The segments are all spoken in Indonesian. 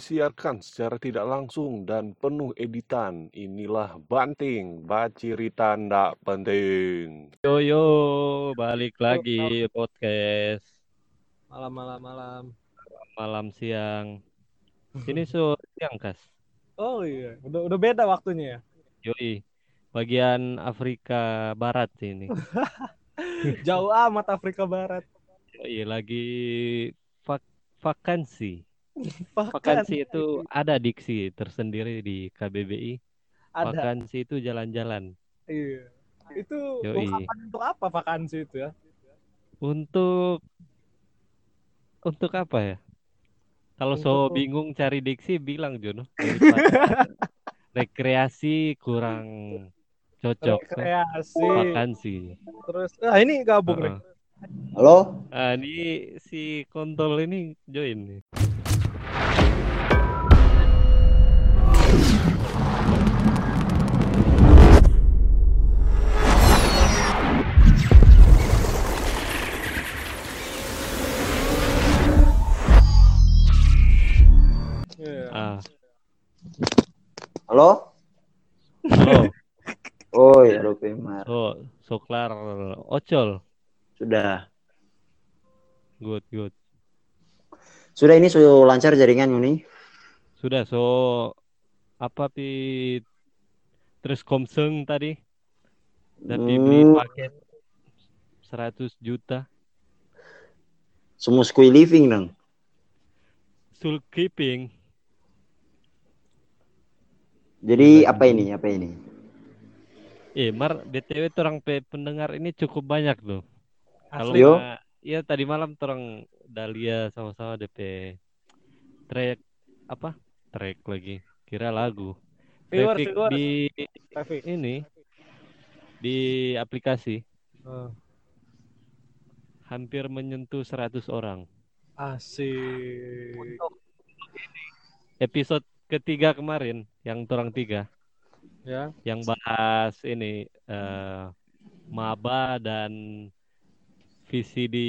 disiarkan secara tidak langsung dan penuh editan. Inilah Banting, Bacirita Ndak Penting. Yo yo, balik lagi podcast Malam malam malam. malam siang. Ini so siang kas. Oh iya, udah udah beda waktunya ya. Yoi, bagian Afrika Barat ini. Jauh amat Afrika Barat. Yoi, lagi vak vakansi. Vakansi itu ada diksi tersendiri di KBBI. ada. Vakansi itu jalan-jalan. Iya. Itu Yoi. ungkapan untuk apa vakansi itu ya? Untuk untuk apa ya? Kalau so bingung cari diksi bilang Jono. Daripada rekreasi kurang cocok. Rekreasi. Vakansi. Terus ah ini gabung nih. Heeh. Halo? Ah, ini si kontol ini join nih. Halo? halo. Oh ya, Rupi Mar. So, Soklar Ocol. Sudah. Good, good. Sudah ini sudah lancar jaringan ini. Sudah, so apa pi terus Komseng tadi tapi beli Hmm, paket 100 juta semua skui living dong. Soul keeping Jadi apa ini? Apa ini? eh Mar BTW orang pe pendengar ini cukup banyak loh kalau ya tadi malam orang Dahlia sama-sama DP track apa track lagi kira lagu Viewers, traffic viewers. di Traffic. ini di aplikasi Oh, hampir menyentuh 100 orang asik. episode ketiga kemarin yang orang tiga Ya. yang bahas ini eh, maba dan visi di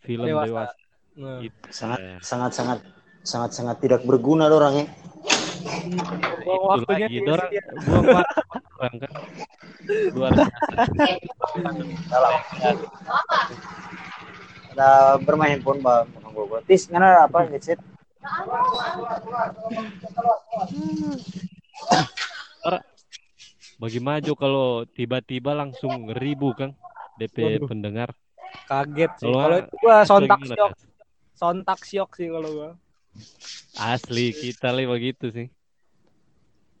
film Dewasa. dewasa, Nah, itu Sangat eh, sangat sangat sangat sangat tidak berguna orang ya. buang waktunya lagi dorang buang waktu orang kan luar biasa Ada bermain handphone bang. Tis, mana apa headset? Bagi maju kalau tiba-tiba langsung ribu kan DP Waduh. pendengar Kaget sih. Kalau itu gua sontak Kas? sontak syok sih kalau gua. asli kita lah begitu sih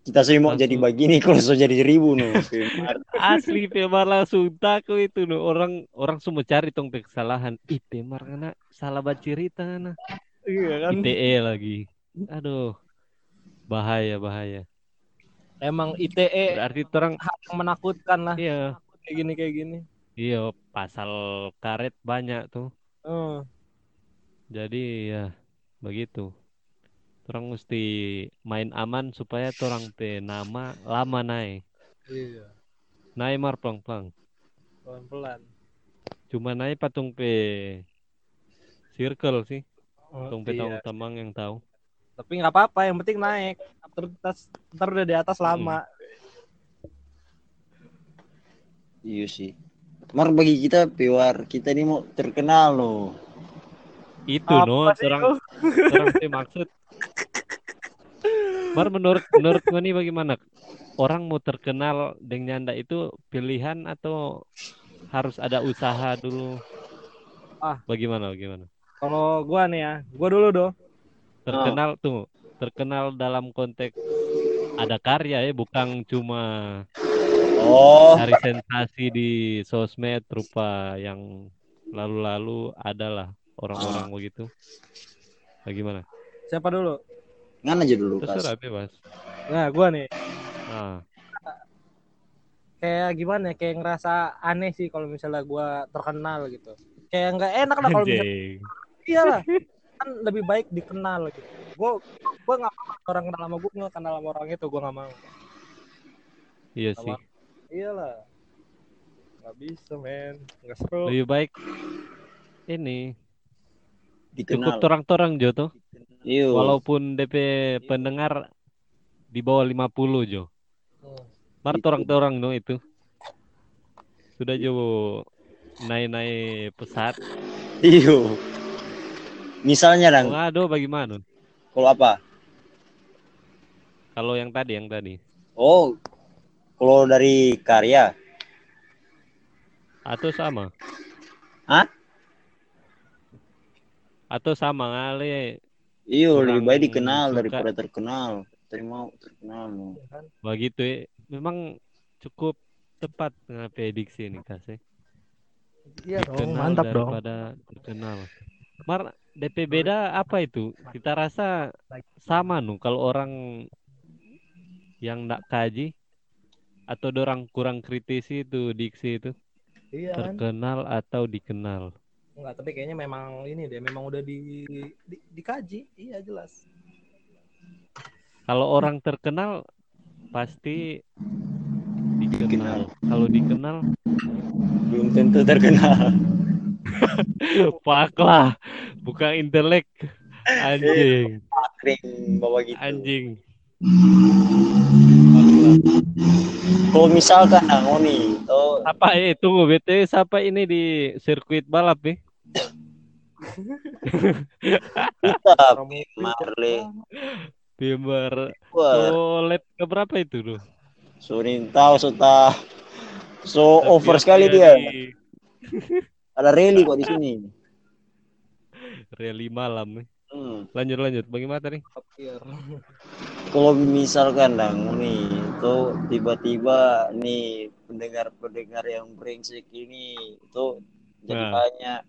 Kita sih mau Langsung. jadi begini kalau so jadi ribu no. Mar. Asli Pemar langsung takut itu no. Orang orang semua cari tong kesalahan. Ih Pemar kena salah baca cerita nah. Iya kan. ITE lagi. Aduh. Bahaya bahaya. Emang ITE Berarti hal yang menakutkan lah iya kayak gini kayak gini. iya pasal karet banyak tuh. Oh. Jadi ya begitu. Orang mesti main aman supaya orang pe nama lama naik. Iya. Naik mar pelang-pelang. Pelan-pelan. Cuma naik patung pe circle sih. Oh, pe iya. tamang yang tahu. Tapi nggak apa-apa, yang penting naik. Terus ntar udah di atas lama. Iya sih. Mar bagi kita piwar kita ini mau terkenal loh. Itu Apa no, sih orang itu? orang teh maksud. Mar menurut menurut nih bagaimana? Orang mau terkenal dengan nyanda itu pilihan atau harus ada usaha dulu? Ah. Bagaimana bagaimana? Kalau gua nih ya, gua dulu doh. Terkenal tuh, terkenal dalam konteks ada karya ya, bukan cuma Oh, cari sensasi di sosmed rupa yang lalu-lalu adalah orang-orang begitu. Bagaimana? Siapa dulu? ngan aja dulu kas. Terserah bebas. Nah, gua nih. Ah, Kayak gimana ya? Kayak ngerasa aneh sih kalau misalnya gua terkenal gitu. Kayak nggak enak lah kalau misalnya. Iyalah. Kan lebih baik dikenal gitu. Gua gua nggak mau orang kenal sama gua, gua nggak kenal sama orang itu, gua nggak mau. Iya sih. Iyalah. Nggak bisa, men. Nggak seru. Lebih baik ini cukup Dikenal. torang-torang Jo tuh. Iyo. walaupun DP pendengar di bawah 50 Jo. Mar Itu. orang-orang no itu. Sudah Jo naik-naik pesat. Iyo. Misalnya dang, Ngado bagaimana? kalau apa? Kalau yang tadi, yang tadi. Oh, kalau dari karya, Atau sama? Hah? Atau sama ngale iyo lebih baik dikenal suka. daripada terkenal. Terima terkenal. begitu ya. Memang cukup tepat ngapain diksi ini kasih. Iya dong, mantap dong. daripada terkenal. Mar DP beda apa itu? Kita rasa sama nu kalau orang yang ndak kaji atau orang kurang kritisi itu diksi itu Iya kan? terkenal atau dikenal. Enggak, tapi kayaknya memang ini deh, memang udah di, di- dikaji. Iya jelas. Kalau orang terkenal pasti dikenal. Kalau dikenal Belum tentu terkenal. Pak lah, bukan intelek. Anjing, Kering bawa gitu. anjing. Kalau misalkan oh nih, oh Apa eh tunggu BTW siapa ini di sirkuit balap nih? kita Marley. Bimber Wah, so lap keberapa itu loh? so ta so over sekali dia. Ada rally kok di sini. Rally malam nih. Hmm. Lanjut lanjut. Bagaimana tadi? Kalau misalkan dang nih itu tiba-tiba nih pendengar-pendengar yang brengsek ini itu jadi Nah. banyak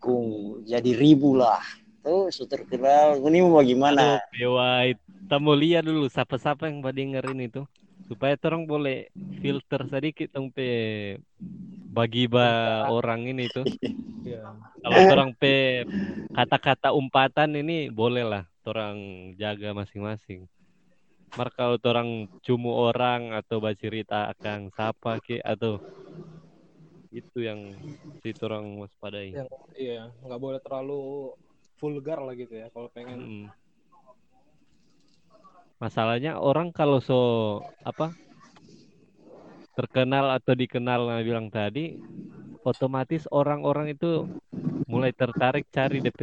kung jadi ribu lah tuh so terkenal ini mau bagaimana Dewa, kita mau lihat dulu siapa-siapa yang pada dengerin itu supaya orang boleh filter sedikit dong pe bagi ba orang ini tuh. Iya. Kalau orang pe kata-kata umpatan ini boleh lah orang jaga masing-masing. Mar kalau orang cumu orang atau bercerita akan siapa ke atau itu yang si orang waspadai. Yang iya, nggak boleh terlalu vulgar lah gitu ya kalau pengen. Mm. Masalahnya orang kalau so apa terkenal atau dikenal yang bilang tadi, otomatis orang-orang itu mulai tertarik cari DP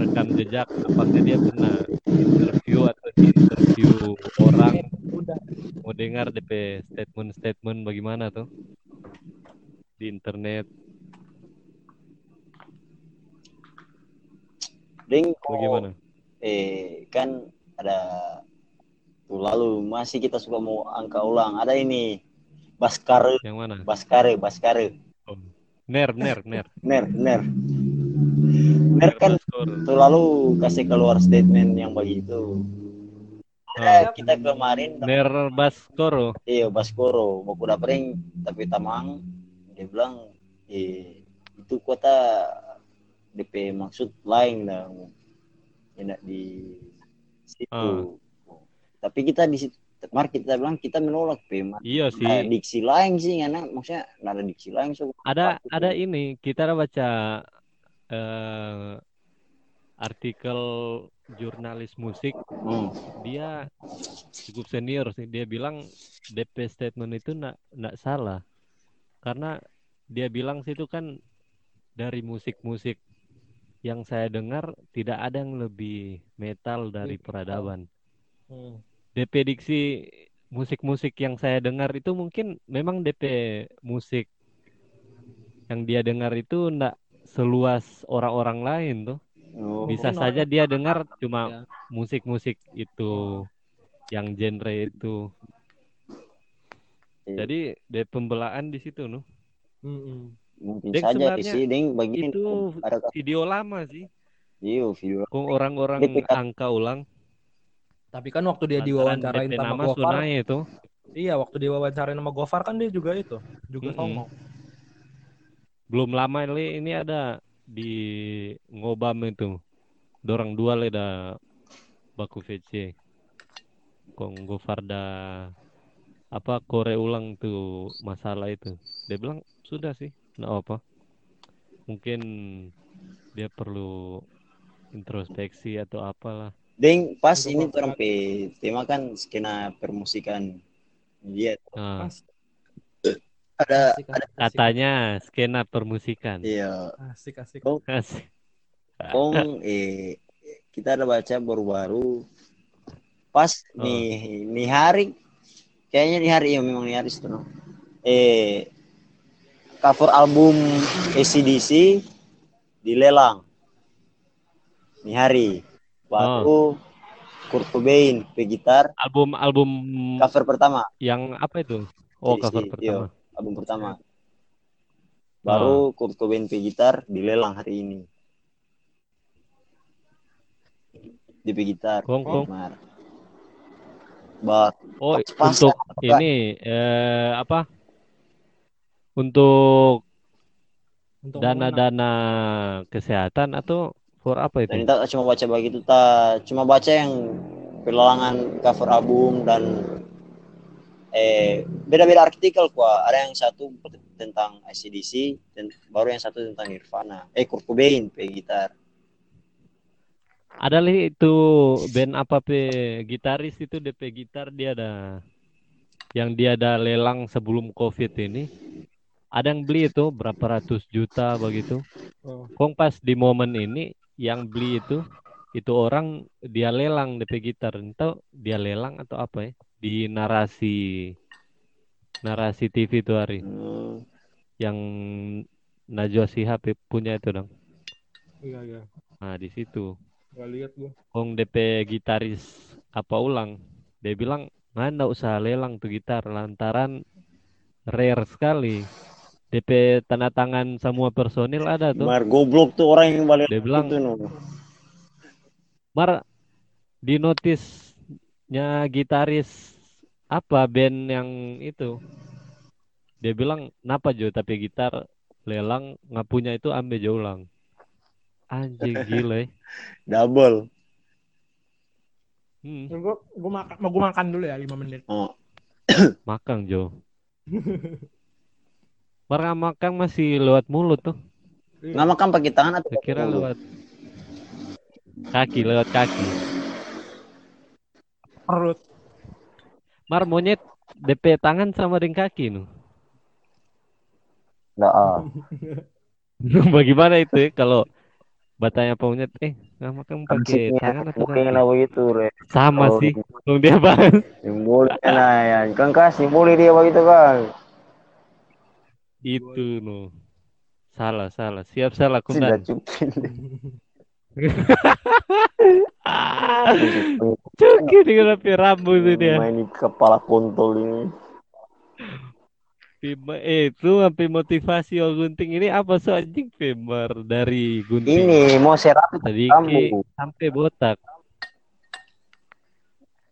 rekam jejak apakah dia pernah interview atau di interview orang Udah. mau dengar DP statement-statement bagaimana tuh di internet ding kok, bagaimana? eh kan ada tuh lalu masih kita suka mau angka ulang ada ini Baskare Yang mana? Baskare Baskare Oh. Ner, ner, ner. ner ner ner kan tuh lalu kasih keluar statement yang begitu Ah, Eh, kita kemarin ner Baskoro. Iya, Baskoro, mau kuda pering, tapi tamang dia bilang, eh, itu kota DP maksud lain lah, enak di situ. Ah. Tapi kita di situ, kemarin kita bilang kita menolak P. Iya sih. diksi lain sih, anak maksudnya ada diksi lain. So, Ada Apa ada itu? ini kita ada baca eh, artikel jurnalis musik Hmm. dia cukup senior sih dia bilang DP statement itu nak nak salah karena dia bilang sih itu kan dari musik-musik yang saya dengar tidak ada yang lebih metal dari peradaban Hmm. DP diksi musik-musik yang saya dengar itu mungkin memang DP musik yang dia dengar itu enggak seluas orang-orang lain tuh. Oh, Bisa Mungkin saja dia dengar Ya. cuma musik-musik itu yang genre itu. Iya. Jadi DP pembelaan di situ nuh. Hmm. mungkin Deng, saja sih, Deng, begini Itu video lama sih. iya, video Kung orang-orang angka ulang. Tapi kan waktu dia Lantaran diwawancarain sama nama Gofar, Sunai itu. iya waktu diwawancarain sama Gofar kan dia juga itu, juga Mm-mm. ngomong. belum lama ini ini ada di ngobam itu dorang dua le da baku VC kong Gofarda apa kore ulang tuh masalah itu dia bilang sudah sih nggak apa mungkin dia perlu introspeksi atau apalah. Deng pas Untuk ini orang pe tema kan skena permusikan. Iya, Nah, As- ada asik, ada asik, katanya skena permusikan. iya. asik asik Oh, Asik. Kong eh kita ada baca baru-baru pas Oh. nih nih hari kayaknya di hari ya memang nih hari itu no. eh cover album ACDC dilelang nih hari baru Kurt Cobain pe gitar. Album album cover pertama. yang apa itu? Oh, Si- cover si- pertama. iya, album pertama. Baru Kurt Cobain pe gitar dilelang hari ini. Di pe gitar. Kong, kong. Ba- Oh, Pas-pasan, untuk apa? ini eh apa? Untuk Untuk dana-dana kesehatan atau for apa dan itu? kita cuma baca begitu ta cuma baca yang pelelangan cover album dan eh beda-beda artikel kuah ada yang satu tentang ACDC dan baru yang satu tentang Nirvana eh Kurt Cobain pe gitar Ada li itu band apa pe gitaris itu DP gitar dia ada yang dia ada lelang sebelum COVID ini. Ada yang beli itu berapa ratus juta begitu. Oh. Kong pas di momen ini yang beli itu itu orang dia lelang DP gitar entah dia lelang atau apa ya di narasi narasi TV itu hari Hmm, yang Najwa Shihab punya itu dong. Iya iya. Nah di situ Gak lihat gua. Kong DP gitaris apa ulang dia bilang nggak nggak usah lelang tuh gitar lantaran rare sekali DP tanda tangan semua personil ada tuh. Mar goblok tuh orang yang balik dia bilang itu no. Mar di notisnya gitaris apa band yang itu? Dia bilang kenapa Jo tapi gitar lelang nggak punya itu ambil Jo ulang. Anjing gila ya. double. Hmm, Gua gua makan mau gua makan dulu ya 5 menit. oh. Makan Jo Mar makan masih lewat mulut tuh nggak makan pakai tangan atau saya pakai kira mulut? lewat kaki lewat kaki Perut. Mar monyet DP tangan sama dengan kaki nu ah. Bagaimana itu ya kalau batanya monyet eh nggak makan Kan pakai tangan atau mungkin kaki? lah begitu re Sama Oh, sih. Dong dia bahas. simbolnya lah ya kan kah simbolnya dia begitu kan Itu no. Salah, salah. Siap salah Ah, Cuki dengan api rambut itu dia. main kepala kontol ini Pima, eh itu sampai motivasi oh gunting ini apa so anjing Pemar dari gunting ini mau serapi tadi sampai botak.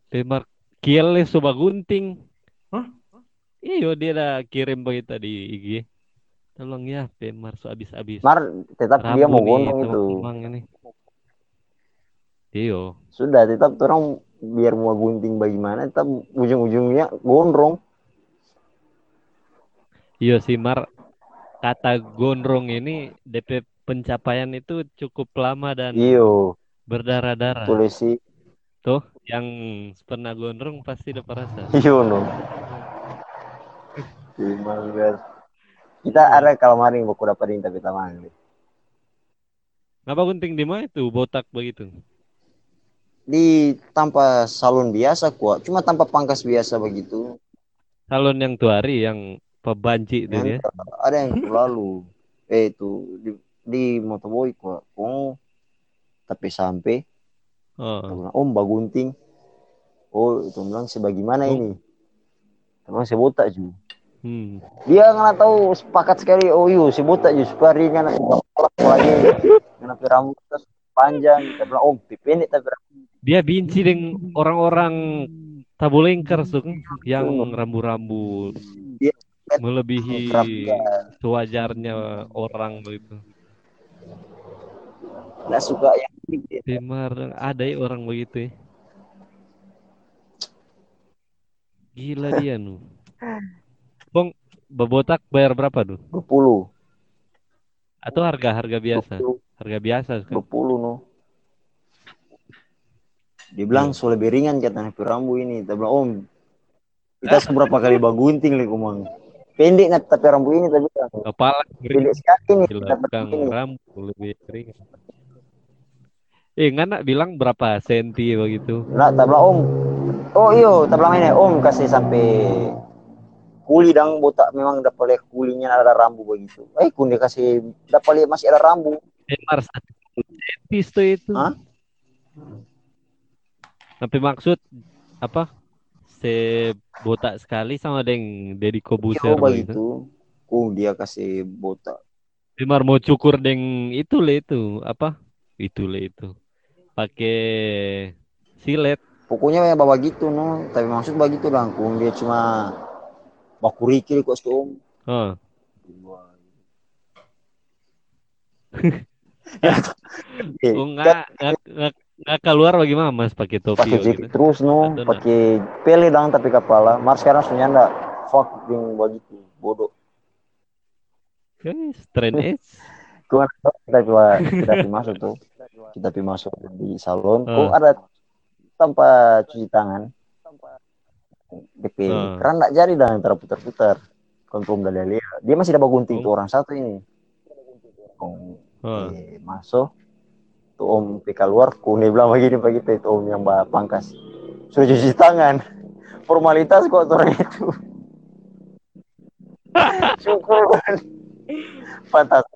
Pemar kiel coba gunting. Iyo dia dah kirim begitu tadi IG. Tolong ya Pemar so abis-abis. Mar tetap dia mau nih, gondrong itu ini. Iyo. sudah tetap orang biar mau gunting bagaimana tetap ujung-ujungnya gondrong Iya sih Mar, kata gondrong ini DP pencapaian itu cukup lama dan iyo berdarah-darah. tulis sih Tuh, yang pernah gondrong pasti udah perasa. iyo no Kasih. kita ada kalamaring buku dapat tapi taman Ngapa gunting di mana itu botak begitu? di tanpa salon biasa kuat. Cuma tanpa pangkas biasa begitu. Salon yang tuari yang pebanci itu ya. ada yang lalu. Eh itu di, di motoboy kuat. Oh tapi sampai. Oh, om bagunting oh itu bilang sebagaimana Oh. ini? Emang sebotak juga hmm. dia nggak tahu sepakat sekali oh iya sebotak juga supaya ringan lagi kenapa rambut panjang kita bilang om pendek tapi rambut Dia benci dengan orang-orang tabulengker tuh yang rambu-rambu Dia- melebihi sewajarnya orang begitu. nggak suka yang. Pemar ada ya orang begitu ya. Gila dia nu. Bong, bebotak bayar berapa tuh? 20 Atau harga harga biasa? 20 Harga biasa kan? 20 no Dia bilang Iya. so lebih ringan katanya rambu ini. Kita bilang om kita seberapa kali bagunting lagi kumang. Pendek nggak tapi rambu ini tapi bilang, Kepala pendek sekali nih belakang ini. rambut lebih ringan. Eh, ngana bilang berapa senti begitu? Nah, tak bilang om. Oh iyo, tak bilang ini om kasih sampai kuli dang botak memang dapat lihat kulinya ada rambu begitu. Eh kun dia kasih dapat lihat masih ada rambu. Eh, satu senti tuh itu. Hah? Tapi maksud apa? Sebotak sekali sama deng Deddy Kobuser begitu. begitu. Kun dia kasih botak. Dimar mau cukur deng itu le itu apa? Itu le itu. Pakai silet. Pokoknya ya bawa gitu no, tapi maksud begitu dang kun dia cuma baku rikil kok si om. Oh, Eh, oh enggak, enggak, keluar bagaimana Mas pakai topi pakai jaket terus no, pakai pele dang tapi kepala. Mars sekarang sudah ndak fuck ding begitu bodoh. Eh, strand edge. Kau kita coba kita pi masuk tuh, kita pi masuk di salon. Kok Ah. ada tanpa cuci tangan. DP Ah. keran nggak jadi dan terputar-putar. Kontrol dari dia. Dia masih ada gunting tuh orang satu ini. Kong Oh. eh, masuk tuh om pi keluar kuni bilang begini begitu itu om yang bawa pangkas sudah cuci tangan formalitas kok orang itu syukur kan pantas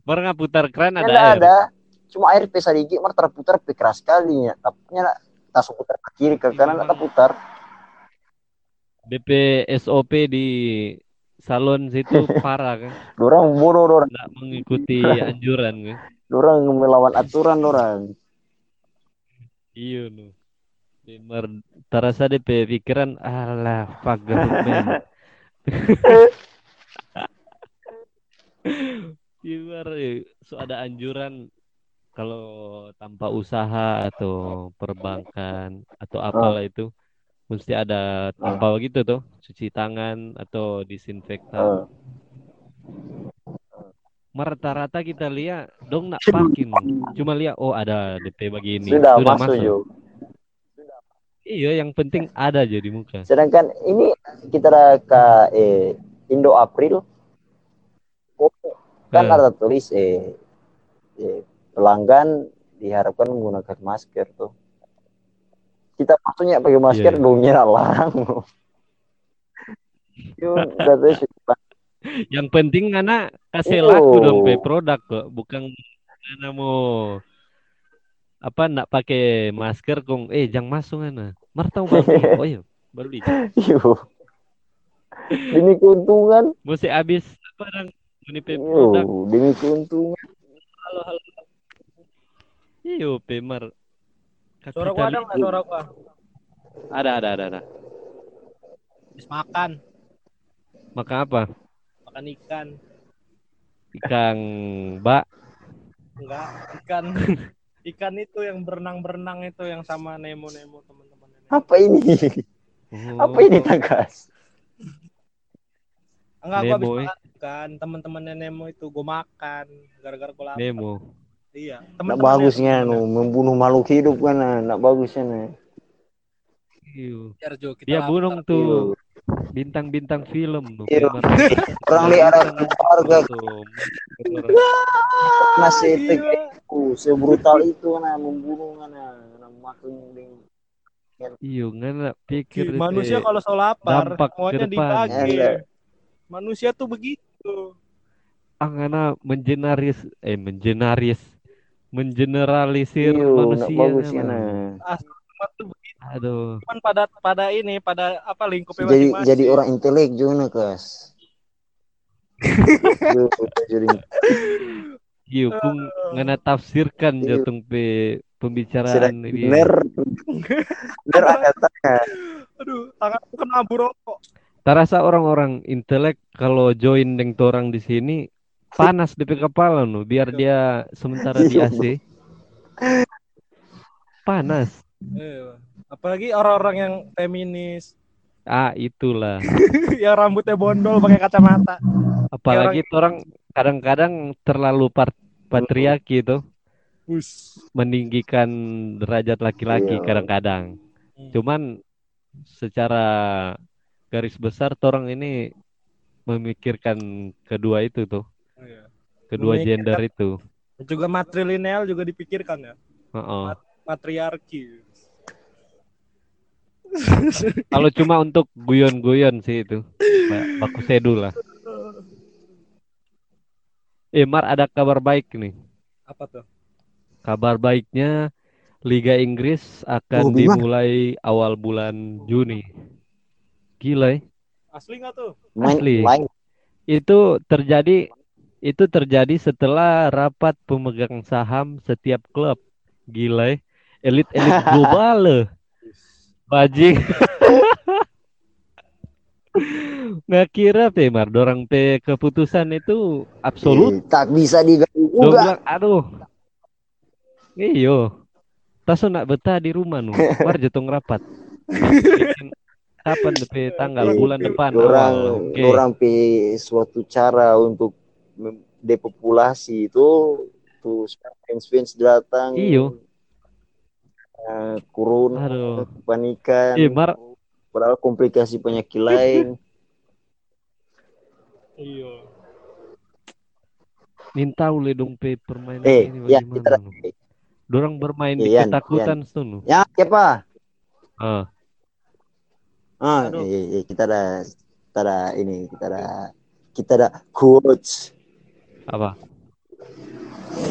Pernah putar keran ada ada air. ada cuma air pesa dikit mar terputar pi keras sekali ya tapi tas putar ke kiri ke kanan tak putar DP SOP di salon situ parah kan. dorang bodoh dorang Nggak mengikuti anjuran kan. dorang melawan aturan dorang Iya nu. Dimar terasa DP pikiran alah fuck government. Dimar eh, so ada anjuran kalau tanpa usaha atau perbankan atau apalah itu mesti ada tanpa begitu tuh cuci tangan atau disinfektan. Eh, Rata-rata kita lihat dong nak pakin cuma lihat oh ada DP begini sudah, masuk, Jo. Iya yang penting ada aja di muka. sedangkan ini kita ke eh, Indo April oh, kan Eh. ada tulis eh, eh, pelanggan diharapkan menggunakan masker tuh kita maksudnya pakai masker Iya. dongnya larang Yang penting anak kasih Iyo. laku dong pe produk kok, bukan anak mau apa nak pakai masker kong eh jangan masuk ana. Mar tahu bang. Oh iya, beli. Yo. demi keuntungan Mesti habis apa dong ini produk. demi keuntungan Halo, halo. Iyo pe mar. Suara gua ada nggak suara gua? Ada ada ada ada. Habis makan, Maka apa? makan ikan. Ikan bak. Enggak, ikan. ikan itu yang berenang-berenang itu yang sama Nemo-Nemo teman-teman. apa ini Oh. apa ini tagas Enggak, gua habis Nemo, eh. makan ikan. Teman-temannya Nemo itu gua makan gara-gara gua lapar. Nemo. Iya, nak teman-temannya bagusnya nu membunuh makhluk hidup kan nah. nak bagusnya nah. Iyo. Biar Jo, kita Dia bunuh tuh bintang-bintang film tuh. Iya. Orang lihat ada keluarga Tuh, nasi Gila. itu sebrutal itu nah membunuh nah nah makin ding Iyo, nggak pikir Ki- Manusia kalau so lapar, dampak semuanya ke depan. dibagi. Iya. Manusia tuh begitu. angana menjenaris eh menjenaris mengeneralisir iyo nak manusia nama. nah. Aduh. Cuman pada pada ini, pada apa lingkupnya jadi masing-masing. jadi orang intelek juga kas. Jadi iyo kung ngana tafsirkan Iyo. jatuh pe pembicaraan ini. bener. Bener ada tanya Aduh, tanganku kena abu rokok. terasa orang-orang intelek kalau join dengan orang di sini panas di kepala nu biar dia sementara di. AC panas Eh, apalagi orang-orang yang feminis, ah itulah yang rambutnya bondol pakai kacamata. apalagi orang kadang-kadang terlalu part patriarki itu meninggikan derajat laki-laki Iya. kadang-kadang. Hmm. Cuman secara garis besar orang ini memikirkan kedua itu tuh. Kedua Memikirkan- gender itu. Juga matrilineal juga dipikirkan ya. Heeh. Matriarki. Kalau cuma untuk guyon-guyon sih itu, baku sedu lah. Eh, Mar ada kabar baik nih. Apa tuh? Kabar baiknya Liga Inggris akan Oh, dimulai awal bulan Juni. Gila ya. Asli nggak tuh? Main Asli. Itu terjadi itu terjadi setelah rapat pemegang saham setiap klub. Gila ya. Elit-elit global loh. Bajing. Nggak kira pe Mar, dorang pe keputusan itu absolut Eh, tak bisa diganggu juga. bilang, aduh. Iyo. Taso nak betah di rumah nu. War jetong rapat. Bikin Kapan DP tanggal Eh, bulan depan Orang awal. Orang pe suatu cara untuk depopulasi itu tuh fans fans datang. Iyo. eh, corona, Aduh. kepanikan. Eh, Mar, Padahal komplikasi penyakit lain. Iya. minta ule dong pe permainan eh, ini ya bagaimana kita. Dorang bermain di Ian, ketakutan tuh nu. ya siapa? Ah, Ah, eh, eh, kita ada kita ada ini kita ada kita ada coach. Apa?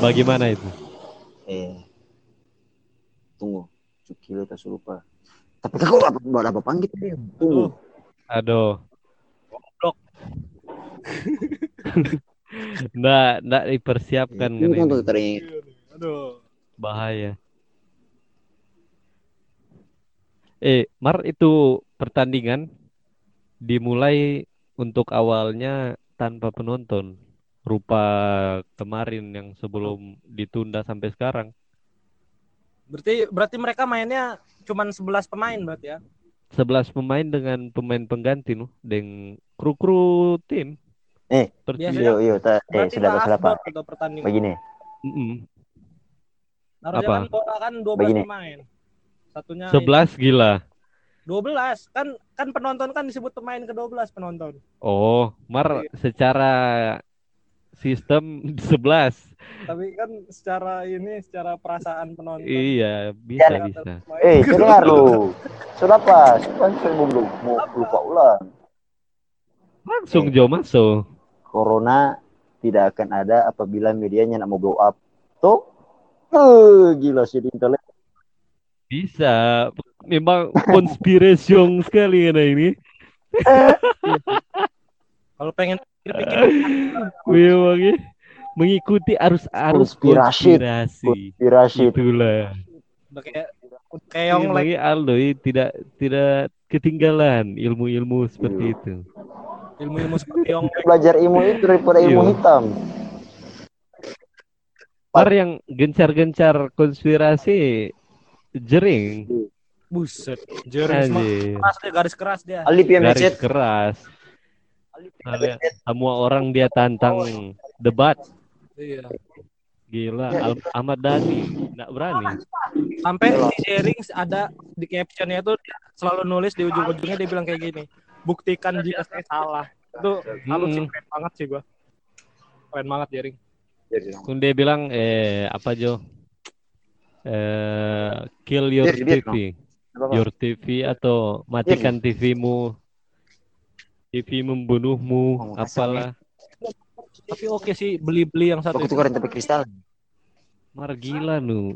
Bagaimana itu? Eh, tunggu, Cukilo tak lupa. Tapi kok apa apa, apa panggil dia? Tunggu. Aduh. Goblok. Nggak, nggak dipersiapkan kan ini. Aduh. Bahaya. Eh, Mar itu pertandingan dimulai untuk awalnya tanpa penonton. Rupa kemarin yang sebelum ditunda sampai sekarang. Berarti berarti mereka mainnya cuman 11 pemain berarti ya. 11 pemain dengan pemain pengganti nu, dengan kru-kru tim. Eh, Seperti biasanya- Yo yo, ta, eh Berarti sudah itu pertandingan. Begini. Mm-mm. Harusnya Apa? kan bola kan 12 Begini. pemain. Satunya 11 gila. 12 kan kan penonton kan disebut pemain ke-12 penonton. Oh, Mar Iya. secara sistem 11. Tapi kan secara ini secara perasaan penonton. Iya, bisa Ya, bisa. Eh, ke-12. dengar lu. Sudah apa? Sudah saya belum mau lupa ulang. Langsung Eh. Jo masuk. Corona tidak akan ada apabila medianya nak mau blow up. Tuh, eh, gila sih di internet. Bisa. Memang konspirasi sekali kan ini. Kalau pengen pikir-pikir Memang ya. Mengikuti arus-arus Konspirasi. konspirasi. Itulah. kayak keong Memang lagi ya, Aldo ya, tidak tidak ketinggalan ilmu-ilmu seperti itu. ilmu-ilmu seperti yang Belajar ilmu itu daripada ilmu Iya. hitam. Par yang gencar-gencar konspirasi jering. buset. Jering keras dia, garis keras dia. Alip Garis keras. Kalian- Semua orang dia tantang debat. Iya. Gila, Al- Ahmad Dhani nggak berani. Sampai di sharing ada di captionnya tuh selalu nulis di ujung-ujungnya dia bilang kayak gini. Buktikan jika saya salah. Itu salut sih keren banget sih gua. Keren banget Jering. Kun dia bilang eh apa Jo? Eh kill your TV. Your TV atau matikan TV-mu. TV membunuhmu, Oh, apalah. Tapi oke sih beli-beli yang satu Aku tapi kristal. Mar gila nu.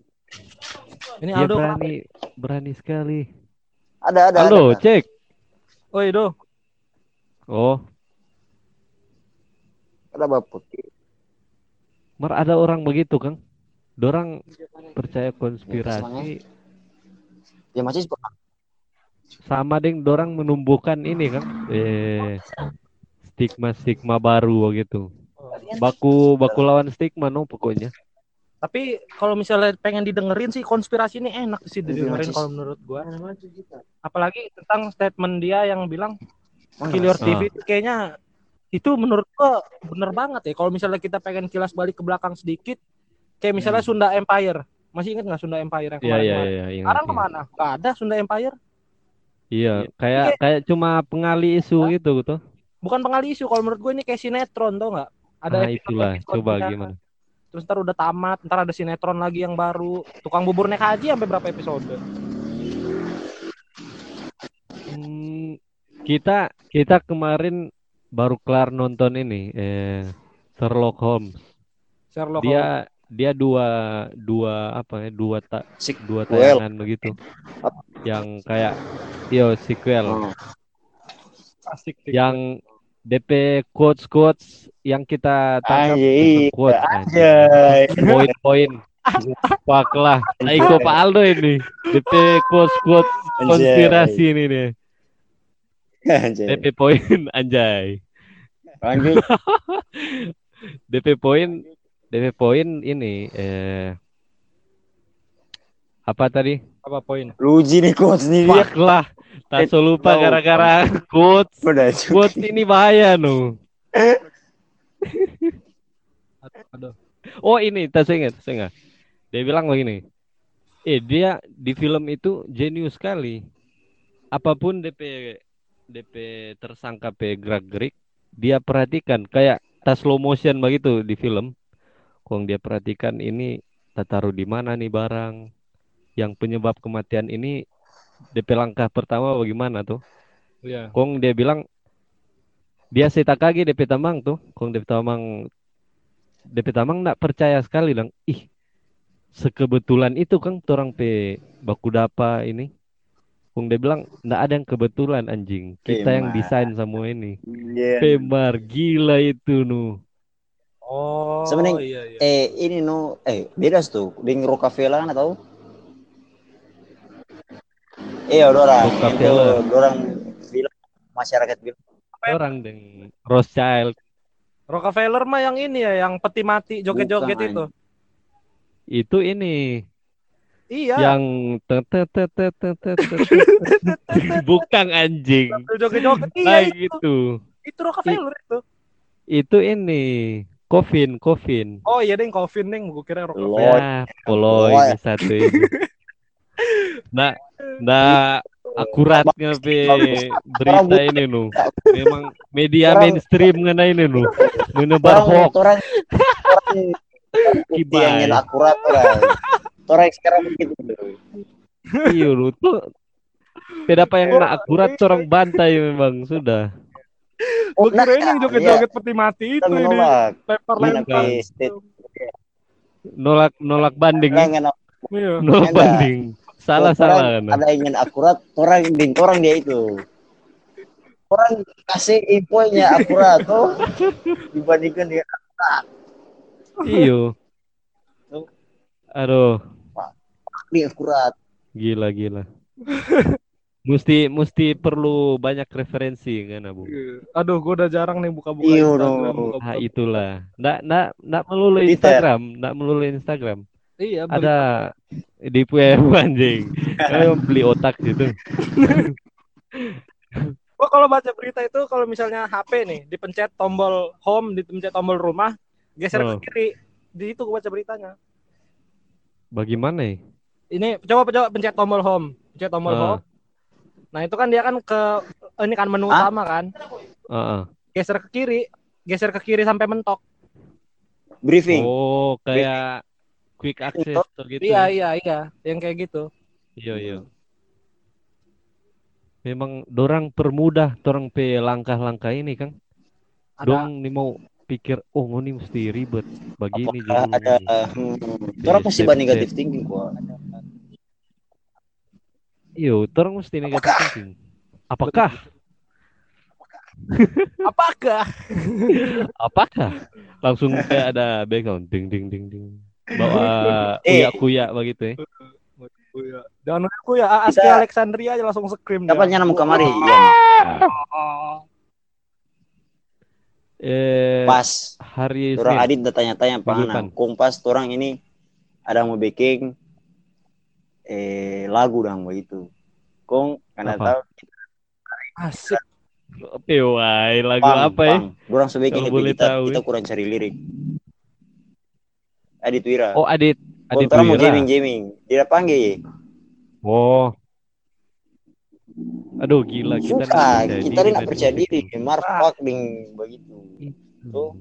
Ini Aldo. berani berani sekali. Ada ada Aldo, ada. cek. Oi Do. Oh, Ada bapak. Mar ada orang begitu, Kang. Dorang percaya konspirasi Ya masih sama deng dorang menumbuhkan ini kan eh stigma-stigma baru gitu. Baku baku lawan stigma no pokoknya. Tapi kalau misalnya pengen didengerin sih konspirasi ini enak sih Iya, didengerin Cis. kalau menurut gua. Apalagi tentang statement dia yang bilang Mana? Kill Your Ah. TV itu kayaknya itu menurut gua bener banget ya. Kalau misalnya kita pengen kilas balik ke belakang sedikit, kayak misalnya Sunda Empire. Masih ingat nggak Sunda Empire yang Iya iya kemarin? iya. ingat, Sekarang ke mana? Gak ada Sunda Empire. Iya, kayak kayak cuma pengali isu gitu gitu. Bukan pengali isu. Kalau menurut gue ini kayak sinetron tau nggak? Ada Ah episode- itulah, coba episodenya. gimana? Terus ntar udah tamat, ntar ada sinetron lagi yang baru. Tukang bubur naik haji sampai berapa episode? Hmm, kita kita kemarin baru kelar nonton ini eh Sherlock Holmes. Sherlock Holmes. Dia dua dua apa ya dua tak Sik dua Well. tayangan begitu. Yang kayak yo sequel. Oh, Asik sih. yang DP quotes quotes yang kita tangkap quotes anjay. poin-poin. Pak lah. Aiko Pak Aldo ini. DP quotes quotes konspirasi ini nih Anjay. DP poin anjay. Lanjut. DP poin DP poin ini eh apa tadi Apa poin? Luji nih quotes nih. Fuck lah tak so lupa gara-gara quotes Udah quotes ini bahaya no Aduh. Oh ini, tak saya ingat, saya ingat. Dia bilang begini, eh dia di film itu jenius sekali. Apa pun DP DP tersangka P gerak gerik, dia perhatikan kayak tas slow motion begitu di film. Kong dia perhatikan ini tak taruh di mana nih barang. Yang penyebab kematian ini DP langkah pertama bagaimana tuh? Iya. Kong dia bilang dia seta kaki DP Tamang tuh. Kong DP Tamang DP Tamang nggak percaya sekali dong. Ih, sekebetulan itu kan orang P baku dapa ini. Kong dia bilang nggak ada yang kebetulan anjing. Kita yang Pemar. desain semua ini. Iya. Pemar gila itu nu. Oh. Sebenarnya iya, iya. eh ini no eh beda tuh di Rockefeller kan tau Iya, orang itu orang bilang masyarakat bilang. Orang dengan Rothschild. Rockefeller mah yang ini ya, yang peti mati joget-joget itu. Itu ini Iya. Yang bukan anjing. Joget-joget iya itu. Itu Rockefeller itu. Itu ini Coffin, Coffin. Oh iya deh Coffin neng, gue kira. Lord. Ya, polo Lord. ini satu ini. Nah, nah akuratnya pe berita ini nu. Memang media Orang- mainstream ngena ini nu. Menebar hoax orang orang akurat orang. Orang sekarang begitu. Iya lu tuh Beda apa yang nak akurat orang bantai memang sudah. Gue Nah, kira ini yang iya. joget-joget peti mati itu Kita ini. Lempar-lempar. State Nolak nolak banding, Iya. nolak Enggak. banding. Salah salah kan. ada yang ingin akurat orang ding orang dia itu orang kasih infonya akurat tuh dibandingkan dengan Iyo. Aduh, ini akurat gila gila. Mesti mesti perlu banyak referensi kan Abu. Aduh, gue udah jarang nih buka-buka Iya Instagram. dong. buka-buka- Ah itulah. Nggak nggak nggak melulu. Instagram, nggak melulu Instagram. Iya, Ada di web anjing. Kayak beli otak gitu. Gua kalau baca berita itu kalau misalnya HP nih dipencet tombol home, dipencet tombol rumah, geser Oh. ke kiri. Di itu gua baca beritanya. Bagaimana ya? Ini coba coba pencet tombol home, pencet tombol Ah. home. Nah, itu kan dia kan ke ini kan menu Ah? utama kan. Ah. Geser ke kiri, geser ke kiri sampai mentok. briefing Oh, kayak quick access tuh gitu. Iya, ya? iya, iya, yang kayak gitu. Iya, iya. Memang dorang permudah dorang pe langkah-langkah ini kan. Ada Dong nih mau pikir, oh ini mesti ribet begini apakah jadi ada begini." hmm, orang pasti negatif thinking kok Iya, orang mesti negatif thinking. Apakah? apakah? Apakah? Langsung kayak ada background ding ding ding ding. Bawa Eh. kuya-kuya begitu ya. Jangan aku ya Aski Kita- Alexandria aja langsung scream dia. nyana kamari Wah. Ian? Eh, pas hari orang Senin. adit tanya-tanya pangan depan. kompas orang ini ada mau baking eh lagu dong begitu kong karena tahu Asik. Pewai, lagu pang, apa ya? Orang sebaiknya boleh kita, tahu, kita ya. kurang cari lirik Adit Wira. Oh, Adit. Adit Kontra mau Wira. jamming jamming. Dia panggil. Oh. Aduh, gila kita Susah. Kita tidak tadi. percaya diri. Mar fuck ding begitu. Tuh.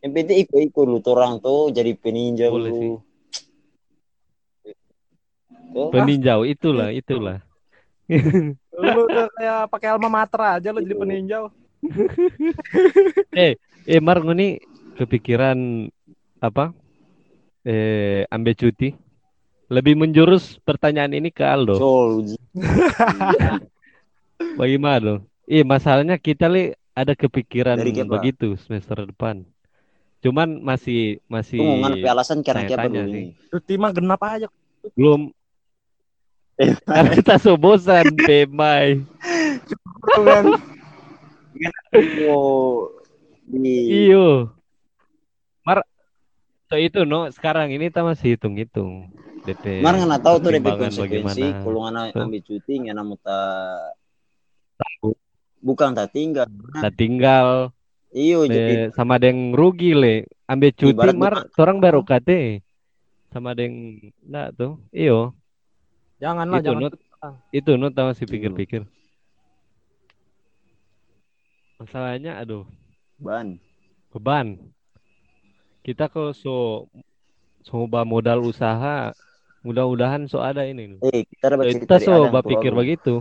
Yang penting ikut-ikut lu tuh orang tuh jadi peninjau Boleh sih. Tuh. Peninjau itulah, itulah. Lu udah kayak pakai alma mater aja lu jadi peninjau. eh, Mar ini kepikiran apa? Eh, ambil cuti. Lebih menjurus pertanyaan ini ke Aldo. Uji. Bagaimana dong? Iya, masalahnya kita li ada kepikiran begitu semester depan. Cuman masih masih Tuh ngarep alasan siapa tanya sih. ini. Cuti mah genap aja. belum karena kita Pemai. Oh, di Iyo. Mar so itu no sekarang ini kita masih hitung-hitung DP. Mar nggak tahu tuh DP konsekuensi kalau Tuh. ambil cuti ngana mau ta Tahu. bukan tak tinggal. Kita tinggal Iyo jadi sama deng rugi le ambil cuti Ibarat mar orang baru kate sama deng enggak tuh iyo Janganlah, Itu, jangan. Nut. itu no tahu masih pikir-pikir masalahnya aduh ban. beban kita kalau so coba modal usaha mudah-mudahan so ada ini Eh, kita dapat cerita kita so berpikir Agung. begitu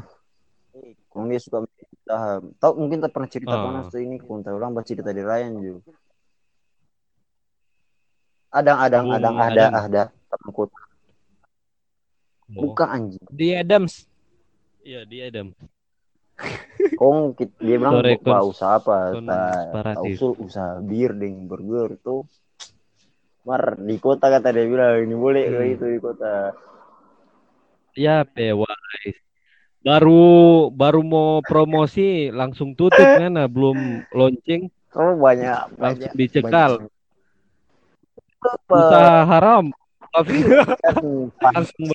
Eh, Kalau dia suka usaha. Tahu mungkin tak pernah cerita Ah. panas tuh ini. Kalau tahu orang baca cerita dari Ryan juga. Adang, adang, Bung adang, ada, Adam. ada. Teman kota. Oh. Bukan anjing. Di Adams. iya dia Adam Kong dia bilang Sore "Pak, kons- usaha apa? Tak usul usaha bir deng burger tuh. Mar di kota kata dia bilang ini boleh Hmm. itu di kota. ya pewais baru baru mau promosi langsung tutup kan nah, belum launching Oh banyak langsung banyak. dicekal banyak. usaha haram tapi langsung.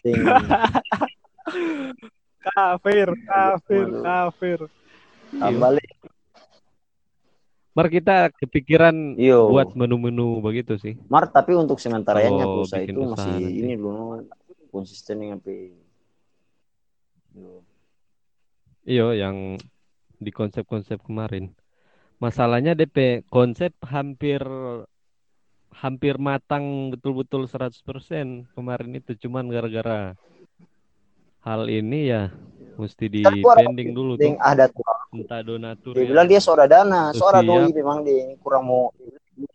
Kafir, kafir, kafir. Balik. Mar kita kepikiran Iyo. buat menu-menu begitu sih Mar tapi untuk sementara yang usaha bikin itu usaha masih nanti. ini dulu konsisten dengan P. Yo. iyo yang di konsep-konsep kemarin masalahnya DP konsep hampir hampir matang betul-betul 100% kemarin itu cuman gara-gara hal ini ya mesti di pending dulu tuh ada tuh. entah donatur Dia yang- bilang dia seorang dana, seorang siap. doi memang dia ini kurang mau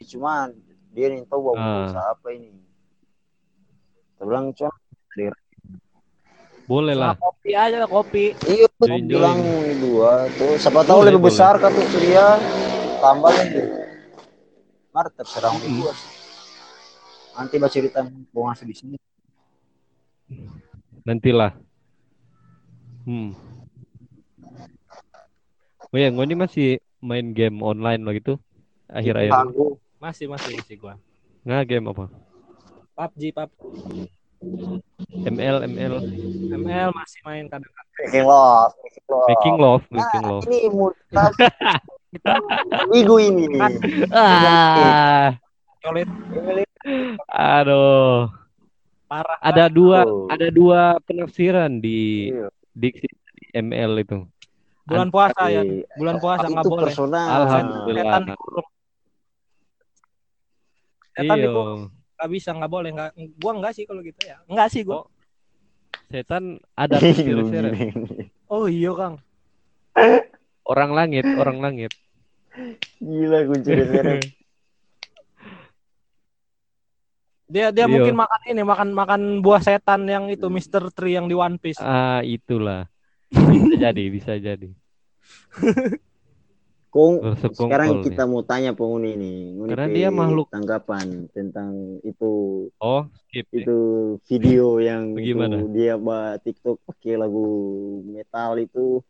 cuman dia nih tahu bahwa Ah. usaha apa ini. Dia bilang cuma boleh lah kopi aja kopi. iya tuh bilang dua tuh siapa tahu Boleh, lebih boleh. besar kan tuh dia tambah lagi. Mar terserah Hmm. hmm. gua. Nanti baca cerita mau ngasih di sini. nantilah hmm oh ya ini masih main game online lah gitu akhir-akhir Masih, masih, masih gua. nggak game apa PUBG, PUBG. ML ML ML masih main kadang-kadang. making love, making love. making love Nah, making love ini kita minggu ini nih. ah Colit aduh parah. ada dua Oh. ada dua penafsiran di Iya. diksi di ML itu Bulan puasa ya. Bulan puasa nggak boleh. personal. Alhamdulillah. Setan dikurung. Setan iyo dikurung. Nggak bisa, nggak boleh. Nggak, gua nggak sih kalau gitu ya. Nggak sih gua. Oh. setan ada. Oh iya Kang. orang langit orang langit Gila kunci reserve. Dia dia Iya. mungkin makan ini, makan makan buah setan yang itu Mr. Tree yang di One Piece. ah itulah bisa jadi bisa jadi Kong, Bersekongkol sekarang kita mau tanya penghuni nih. Nguni Karena dia makhluk- tanggapan tentang itu oh skip ya. itu video yang Bagaimana? itu dia buat TikTok pakai lagu metal itu.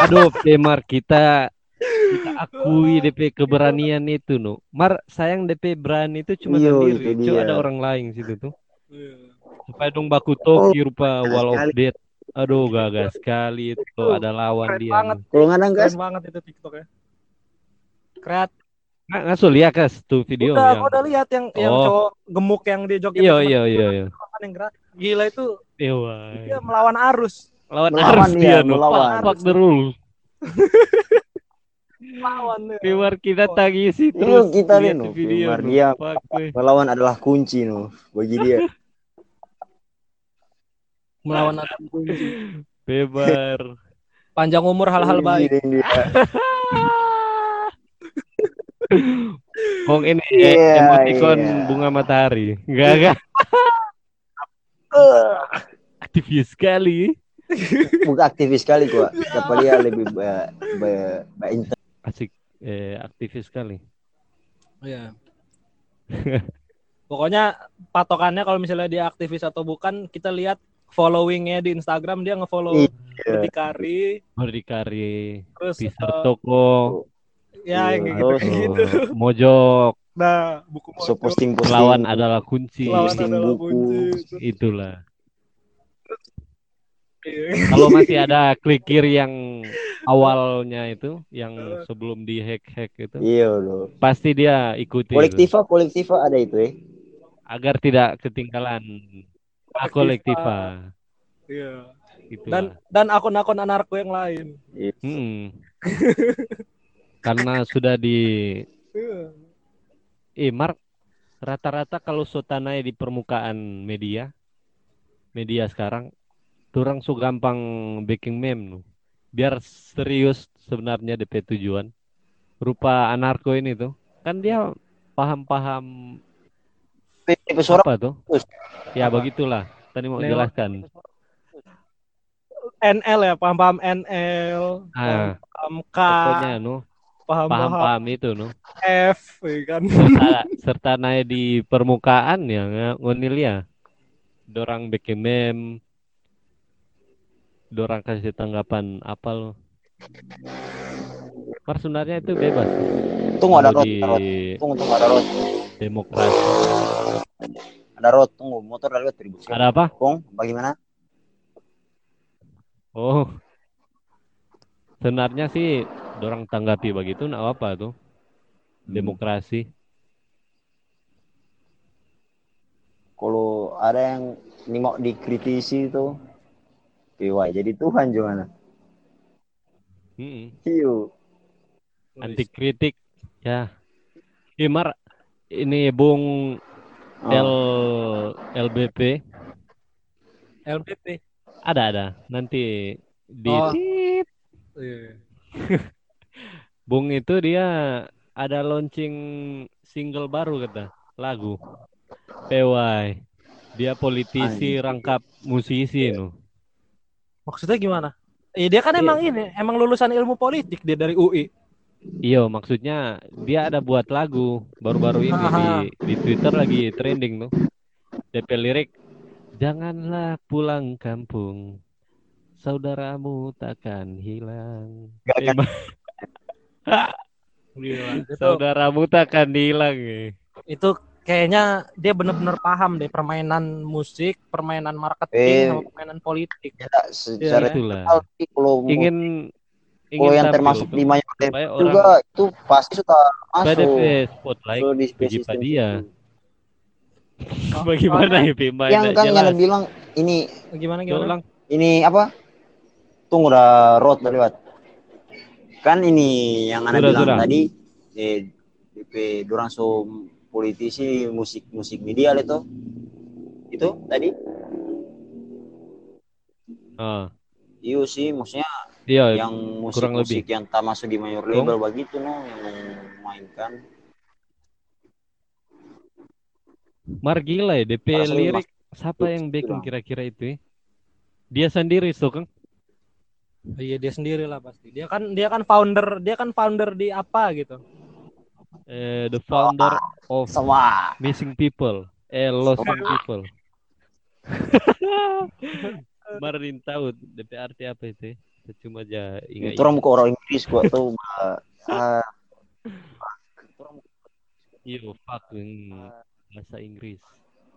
Aduh Pemar kita kita akui DP keberanian itu no Mar sayang DP berani itu cuma Iyo, sendiri itu dia. ada orang lain situ tuh Iya. supaya dong baku toki rupa gagal wall of death aduh gagal sekali itu ada lawan Keren dia banget. Kalau nggak gas, Keren banget itu TikTok ya. Kreat Nggak ngasuh lihat kas tuh video udah, yang. gua udah lihat yang yang Oh. cowok gemuk yang di joget Iya iya iya iya. yang gerak. Gila itu Ewa. dia melawan arus. Lawan Melawan arus dia, dia no. melawan. Fuck, the rule. Melawan dia. Keluar kita tagisi Itu terus kita nih, no. video no. dia. Melawan adalah kunci no bagi dia. Melawan atas kunci. Bebar. Panjang umur hal-hal baik. Kong ini Iya, emoticon iya. bunga matahari. Enggak enggak. Aktivis sekali. Bukan aktivis sekali gua. Tapi dia lebih ba, ba, ba inter- Asik eh, aktivis sekali. Iya. Pokoknya patokannya kalau misalnya dia aktivis atau bukan, kita lihat followingnya di Instagram dia ngefollow Iya. Berdikari, Berdikari, terus eh, Toko, ya yang kayak gitu, gitu. Mojok, Nah, buku so mojok, posting posting. lawan adalah kunci. posting adalah buku. kunci. Itulah. Iya. Kalau masih ada klikir yang awalnya itu, yang sebelum di hack hack itu, Iya loh. pasti dia ikuti. itu. Kolektiva kolektiva ada itu eh. agar tidak ketinggalan kolektiva. Iya. Gitu Dan dan akun-akun anarko yang lain. Hmm. Karena sudah di Iya. eh Mark rata-rata kalau sotanai di permukaan media media sekarang orang so gampang baking meme nu. Biar serius sebenarnya DP tujuan. Rupa anarko ini tuh. Kan dia paham-paham apa tuh? Ya begitulah. Tadi mau Lewat. jelaskan. NL ya, paham-paham NL, Ah, paham K, pokoknya nu paham-paham paham-paham itu nu. F, ya kan. serta serta naik di permukaan ya ngonil ya dorang bikin meme dorang kasih tanggapan apa lo Mar sebenarnya itu bebas. Tunggu ada rot, di ada rot. Tunggu tunggu ada rot. demokrasi. Ada rot, tunggu. Motor ada ribut. ada apa? Kong, bagaimana? oh. Sebenarnya sih dorang tanggapi begitu nak apa tuh. Demokrasi. Kalau ada yang ini mau dikritisi itu PY jadi Tuhan gimana? Mm-mm. Hiu. anti kritik ya Imar ini Bung Oh. L LBP LBP. Ada ada. Nanti di Oh. Iya. Bung itu dia ada launching single baru kata lagu. PY. Dia politisi rangkap musisi nu. Maksudnya gimana? Eh, dia kan Iya. emang ini, emang lulusan ilmu politik dia dari UI. Iya, maksudnya dia ada buat lagu baru-baru ini di di Twitter lagi trending tuh. DP lirik Janganlah pulang kampung. Saudaramu takkan hilang. Gak akan-. Itu, Saudaramu takkan hilang. eh. itu kayaknya dia bener-bener paham deh permainan musik, permainan marketing, Eh. sama permainan politik. Ya, secara Itulah. total sih kalau Ingin ingin kalau yang termasuk mayor supaya orang juga itu pasti sudah pada masuk. spotlight Kalau di bagi sistem dia. situ. Bagaimana ya Pima? Yang kan jelas. yang bilang ini Gimana gimana? ulang. ini apa? Tunggu udah road lewat. Kan ini yang anda bilang tadi eh DP dorang so politisi musik musik media itu itu tadi Ah, iyo sih maksudnya iya, yang musik kurang musik yang tak masuk di mayor label begitu no yang mainkan Mar gila ya DP sering lirik siapa yang backing lah. kira-kira itu ya? Dia sendiri tuh kan? Iya dia sendiri lah pasti. Dia kan dia kan founder, dia kan founder di apa gitu. Eh, the founder of sama Missing People, eh Lost People. Marin tahu DP arti apa itu? ya? Saya Cuma aja ingat. itu orang orang Inggris gua tuh ah, Iya, fuck bahasa Inggris.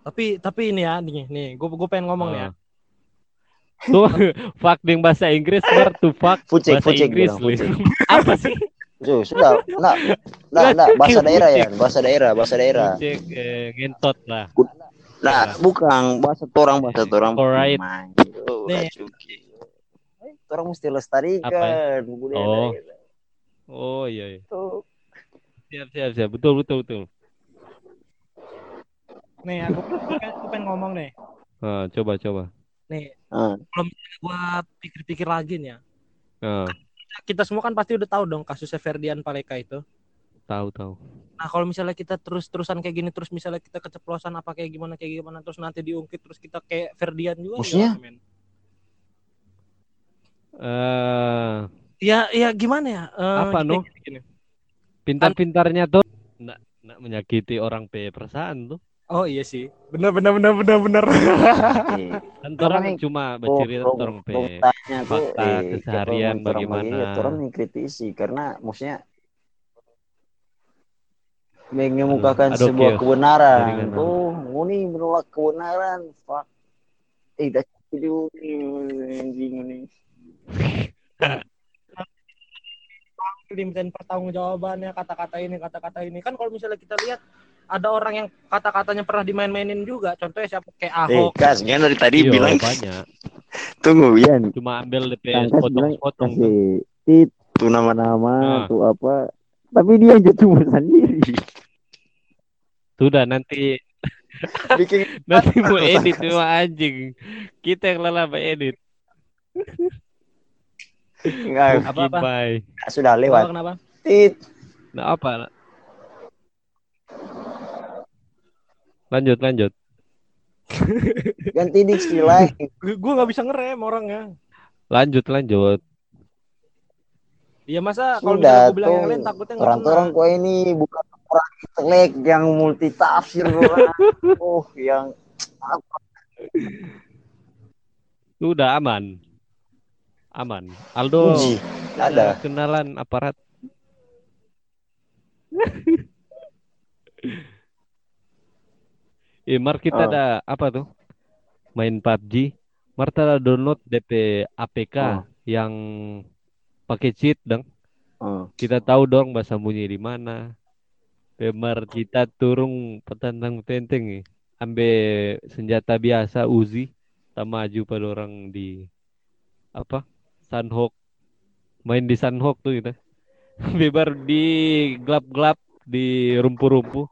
Tapi tapi ini ya nih nih gue gue pengen ngomong nih ya. Ah. Tuh, fuck dengan bahasa Inggris, Mar tuh fuck Fucek, bahasa fucek Inggris. bilang. Apa sih? Tuh, sudah. Nah, nah, nah, bahasa daerah ya, bahasa daerah, bahasa daerah. Cek eh, ngentot lah. Nah, bukan bahasa torang, bahasa torang. Alright. Racuki. Orang mesti lestarikan budaya Oh. kita. Oh iya, iya. Tuh. Siap, siap, siap. Betul, betul, betul. Nih, aku, aku pengen ngomong nih. Ah, coba, coba. Nih, Ah, gua pikir-pikir lagi nih ya. Ah, Kita semua kan pasti udah tahu dong kasusnya Ferdian Paleka itu. tahu, tahu. Nah, kalau misalnya kita terus-terusan kayak gini, terus misalnya kita keceplosan apa kayak gimana kayak gimana, terus nanti diungkit, terus kita kayak Ferdian juga. Maksudnya? men? Eh, Ya, ya gimana ya? Eh, Apa, gini, no? gini, gini. pintar-pintarnya tuh nggak nggak menyakiti orang pe perasaan tuh. Oh iya sih, benar benar benar benar benar. Karena orang nih, cuma bercerita orang pe. fakta eh, keseharian bagaimana. orang mengkritisi karena maksudnya mengemukakan Ada sebuah chaos. kebenaran. Jaringan. Oh, ini menolak kebenaran. Fuck. Eh, dah ini anjing ini. dimintain pertanggungjawabannya kata-kata ini kata-kata ini kan kalau misalnya kita lihat ada orang yang kata-katanya pernah dimain-mainin juga contohnya siapa kayak Eh, Ahok Kas, kan dari tadi Iya, bilang banyak. tunggu Bian. Cuma ambil DP Kas bilang potong-potong tuh nama-nama Ah. tuh apa. Tapi dia aja cuma sendiri. Sudah nanti Bikin nanti mau edit cuma anjing. Kita yang lelah mau edit. enggak Apa-apa? Bye. sudah lewat. kenapa Tit. Nah, apa? Lanjut, lanjut. Ganti diksi lagi. gue nggak bisa ngerem orangnya Lanjut, lanjut. Iya masa kalau gue bilang yang lain takutnya nggak Orang-orang kok ini bukan orang intelek yang multi tafsir orang. oh, yang Sudah aman. Aman. Aldo uji ada. kenalan aparat. Eh, Mar kita Oh. ada apa tuh? Main PUBG. Marta ada download DP APK Oh. yang pakai cheat dong. Oh. Kita tahu dong bahasa bunyi di mana. Pemar kita turung petantang tenteng nih. Ambil senjata biasa Uzi. Tak maju pada orang di apa? Sunhawk. Main di Sunhawk tuh kita. Bebar di gelap-gelap di rumpu-rumpu.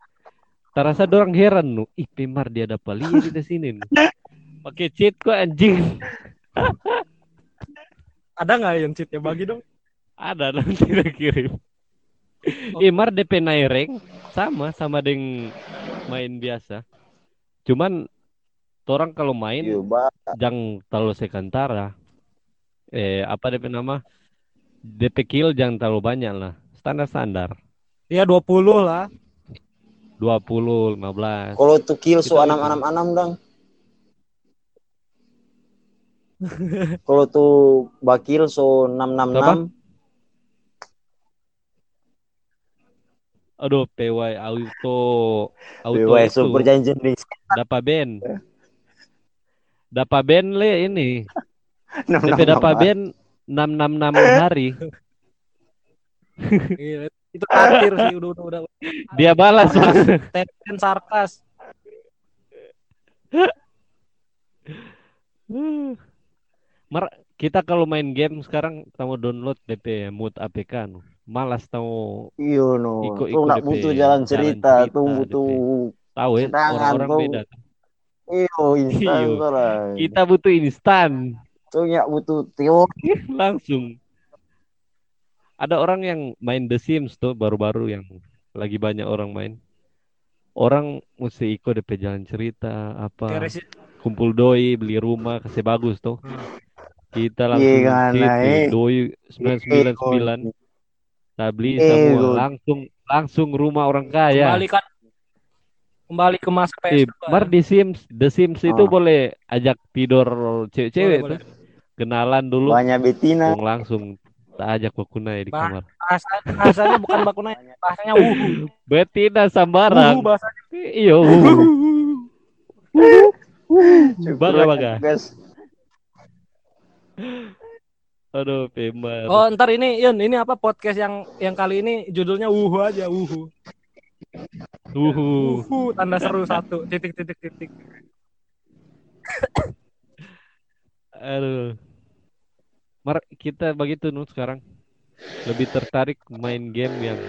Terasa dorang heran nu. Ih, Pemar dia dapat lihat di sini. nu. Pakai cheat kok anjing. ada nggak yang cheatnya bagi dong Ada nanti kita kirim. Imar DP naik rank sama sama dengan main biasa. Cuman orang kalau main Iya, Ba. jangan terlalu sekantara. Eh apa DP nama? DP kill jangan terlalu banyak lah. Standar-standar. ya 20 lah 20, 15. Kalau tuh kill so Kita anam itu. anam anam dong. Kalau tuh bakil so enam enam enam. Aduh, PY auto auto itu super janji nih. dapat ben. Dapat ben le ini. Enam DP dapat ben 666 hari. Gila. Itu takdir sih udah udah udah Dia balas Mas. Teten sarkas Mer kita kalau main game sekarang tahu download DP mood APK nu. Malas tahu Iya no. Ikut- Tuh ikut DP butuh jalan jalan cerita, cerita, tuh butuh tahu ya orang-orang tuh- beda. iyo instan Iyo. Kita butuh instan Tuh ya butuh teori. langsung. Ada orang yang main The Sims tuh baru-baru yang lagi banyak orang main. Orang mesti ikut DP jalan cerita apa kumpul doi beli rumah kasih bagus tuh. Kita Iya langsung eh, eh. doi 999 Nah, beli Eh, semua langsung langsung rumah orang kaya. kembali kan kembali ke masa Eh, PS2 Mar di Sims, The Sims itu Ah. boleh ajak tidur cewek-cewek Boleh, tuh. Kenalan dulu, Banyak betina. Langsung tak ajak bakunai di kamar. bahasa bahasanya bukan bakunai bahasanya uhu Betina uhu sambarang. bahasanya Iya. Baga baga. Guys, Aduh, Pemar. Oh, ntar ini Yun, ini apa podcast yang yang kali ini judulnya wuhu aja, wuhu. Uhu. Wuhu, tanda seru satu, titik titik titik. Aduh. Mar kita begitu nu sekarang. Lebih tertarik main game yang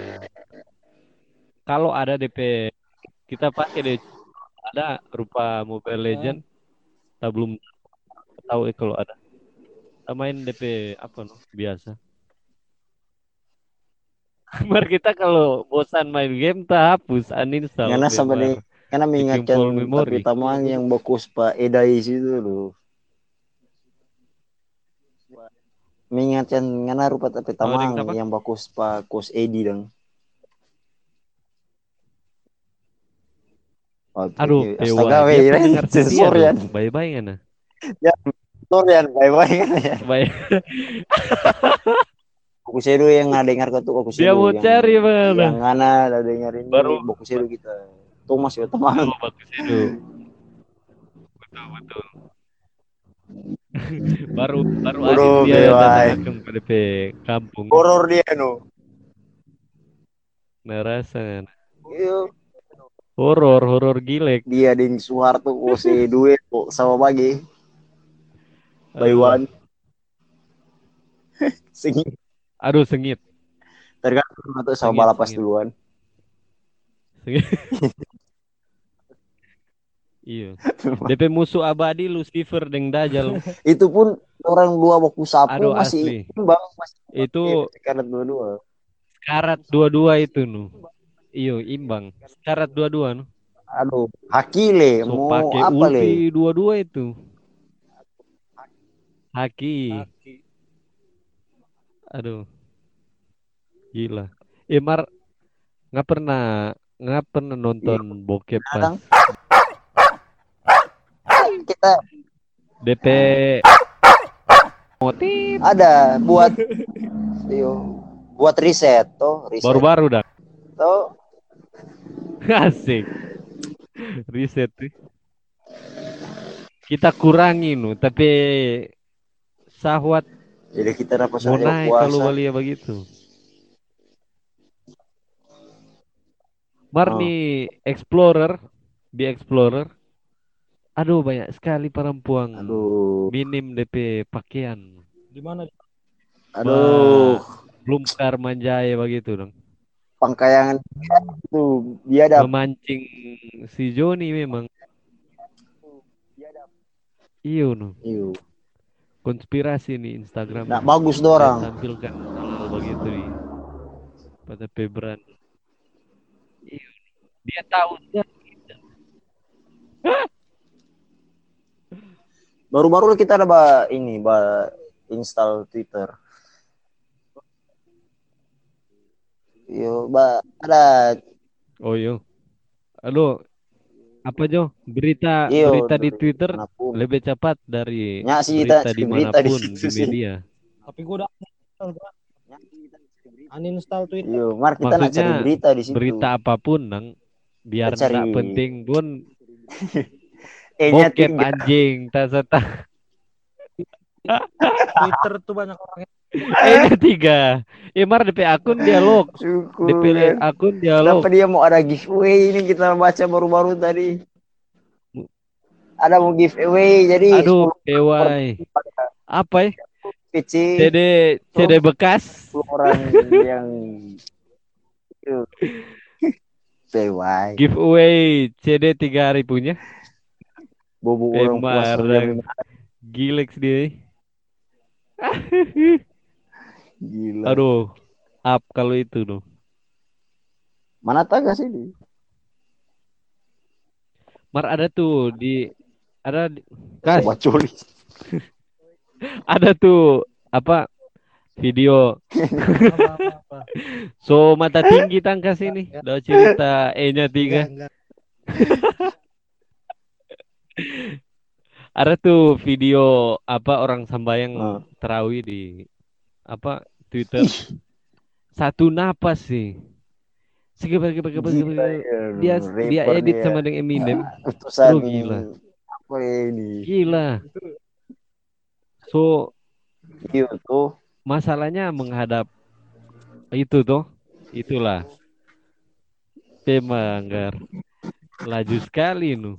kalau ada DP kita pakai deh ada rupa Mobile Legend. Kita belum tahu eh kalau ada. Kita main DP apa no biasa. Mar kita kalau bosan main game tak hapus uninstall. Karena nih, karena mengingatkan tamang yang bagus Pak Edai situ loh. Mengingatkan karena rupa tapi Oh, yang tamang apa? yang bagus Pak Kos Edi dong. Oh, Aduh, astaga, Dia weh, pendengar setia sensor ya, tuh. Bye-bye sensor ya, bye bye. Bye. Bokusedo yang nggak dengar kau tuh Bokusedo. Dia mau yang, cari mana? Yang ada dengerin Baru- ini Bokusedo kita. Thomas ya teman. Oh, itu. Betul, betul. Baru baru Bro, asik dia datang ke PDP kampung. Horor dia no. Narasa kan. Iya. Horor, horor gilek. Dia ding Soeharto Kose duet kok sama bagi. By Aduh. one. Sing Aduh, sengit. tergantung atau sama Sengit, balapas sengit. duluan. Sengit. iya. DP musuh abadi Lucifer deng Dajjal. Itu pun orang dua baku sapu Aduh, masih asli. imbang masih Itu karena dua-dua. karat dua-dua itu nu. Iyo, imbang. Karat dua-dua nu. Aduh, Hakile So mau pakai apa le? ulti dua-dua itu. Haki. Aduh. Gila. Eh Mar nggak pernah nggak pernah nonton bokep pas. Kita DP motif ada buat iyo buat riset toh riset baru-baru dah. toh Asik. Riset tuh. Kita kurangi nu, tapi sahwat jadi kita dapat saja naik kalau puasa Walia begitu. Mar Oh. Explorer, di Explorer. Aduh banyak sekali perempuan. aduh Minim DP pakaian. Di mana? aduh Belum Manjaya begitu dong. pangkayangan tuh dia ada Memancing si Joni memang. Iyo nu. iyo Konspirasi nih Instagram. nah bagus Dia dorang tampilkan hal begitu di pada Febran. Iya. Dia tahu dia baru-baru kita ada ba, ini ba install Twitter Yo, ba ada Oh iya. Halo. Apa Jo? Berita Iyo, berita di Twitter mana pun. lebih cepat dari Nya sih berita di di mana pun situ di sih. media. Tapi gue udah uninstall, gua. uninstall Twitter. Yo, mar kita nak cari Maksudnya, berita di situ. Berita apa pun nang biar nggak penting pun Eh, nya bokep tiga. anjing tak serta Twitter tuh banyak orang yang eh tiga. Imar DP akun dialog. Syukur, DP kan. akun dialog. Kenapa dia mau ada giveaway? Ini kita baca baru-baru tadi. Ada mau giveaway jadi aduh PY apa ya? PC. CD CD bekas. 10 orang yang PY giveaway CD tiga hari bobo orang Pemar puasa dan Gilex dia. Gila. aduh up kalau itu tuh Mana tahu gak sih di? Mar ada tuh di ada di, kas. Ada tuh apa video. So mata tinggi tangkas ini udah cerita E nya tiga. Enggak, enggak. Ada tuh video apa orang sambayang Ah. terawih di apa Twitter satu napas sih gebar. ya, dia dia edit sama dengan Eminem utusan Lu gila. apa ini? gila so Iya tuh. masalahnya menghadap itu tuh itulah Pemanggar laju sekali nu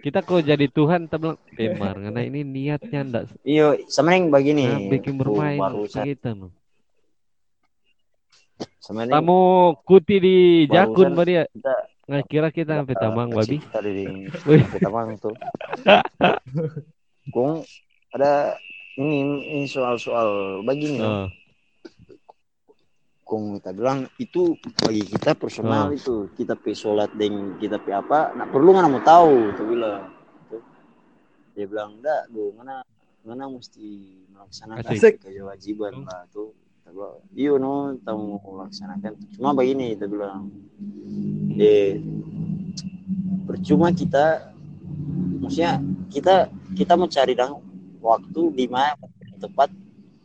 kita kok jadi Tuhan kita bilang Pemar karena ini niatnya ndak Iya, sama yang begini. nah, bikin bermain kita yang kamu kuti di jakun ba dia nggak kira kita sampai tamang babi. Tadi di tamang tuh. Kung ada ini ini soal-soal begini. oh, Kung kita bilang itu bagi kita personal Oh. itu. Kita pi sholat dan kita pi apa nak perlu mana mau tahu tuh bilang. Dia bilang enggak do mana mana mesti melaksanakan kewajiban lah tuh. Kita bilang iya no kita mau melaksanakan. Cuma begini kita bilang. Eh percuma kita maksudnya kita kita mencari dong waktu di mana tepat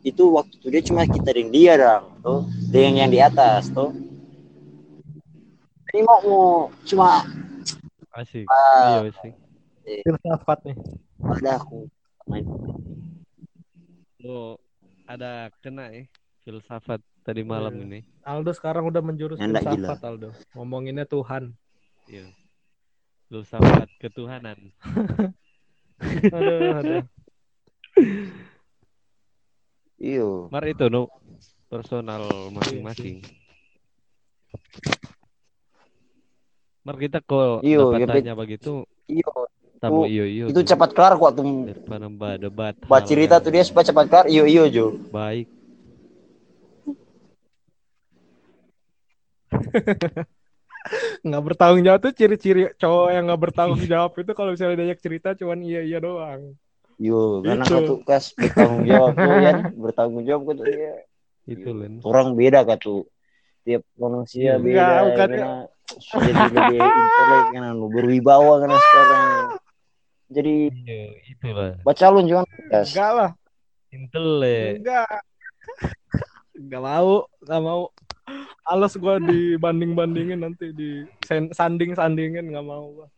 itu waktu itu dia cuma kita dengan dia dong tuh. Dengan yang di atas tuh. Ini mau mau cuma asik. Ah, iya sih filsafat nih. Ada aku. Main. Lo ada kena ya filsafat tadi malam Iya. ini? Aldo sekarang udah menjurus Nyandak filsafat Aldo. Ngomonginnya Tuhan. Iya. Filsafat ketuhanan. Aduh aduh iyo Mar itu no personal masing-masing. Mar kita kok Iyo, dapat ya, tanya begitu, iyo tamu Itu- iyo iyo. itu tuh. cepat kelar kok tuh debat. buat hal cerita tuh dia supaya cepat kelar iyo iyo jo baik. nggak bertanggung jawab tuh ciri-ciri cowok yang nggak bertanggung jawab itu kalau misalnya diajak cerita cuman iya iya doang yo karena Itu. katu kas bertanggung jawab tuh ya. Bertanggung jawab katu dia Itu Len. orang beda katu. Tiap manusia Iya. beda Enggak, bukan karena jadi lebih intelek kan lu berwibawa karena sekarang. Jadi Iya, itulah. baca lu jangan kas enggak lah. Intel enggak. Enggak mau enggak mau. Alas gua dibanding bandingin nanti di sanding sandingin nggak mau gua.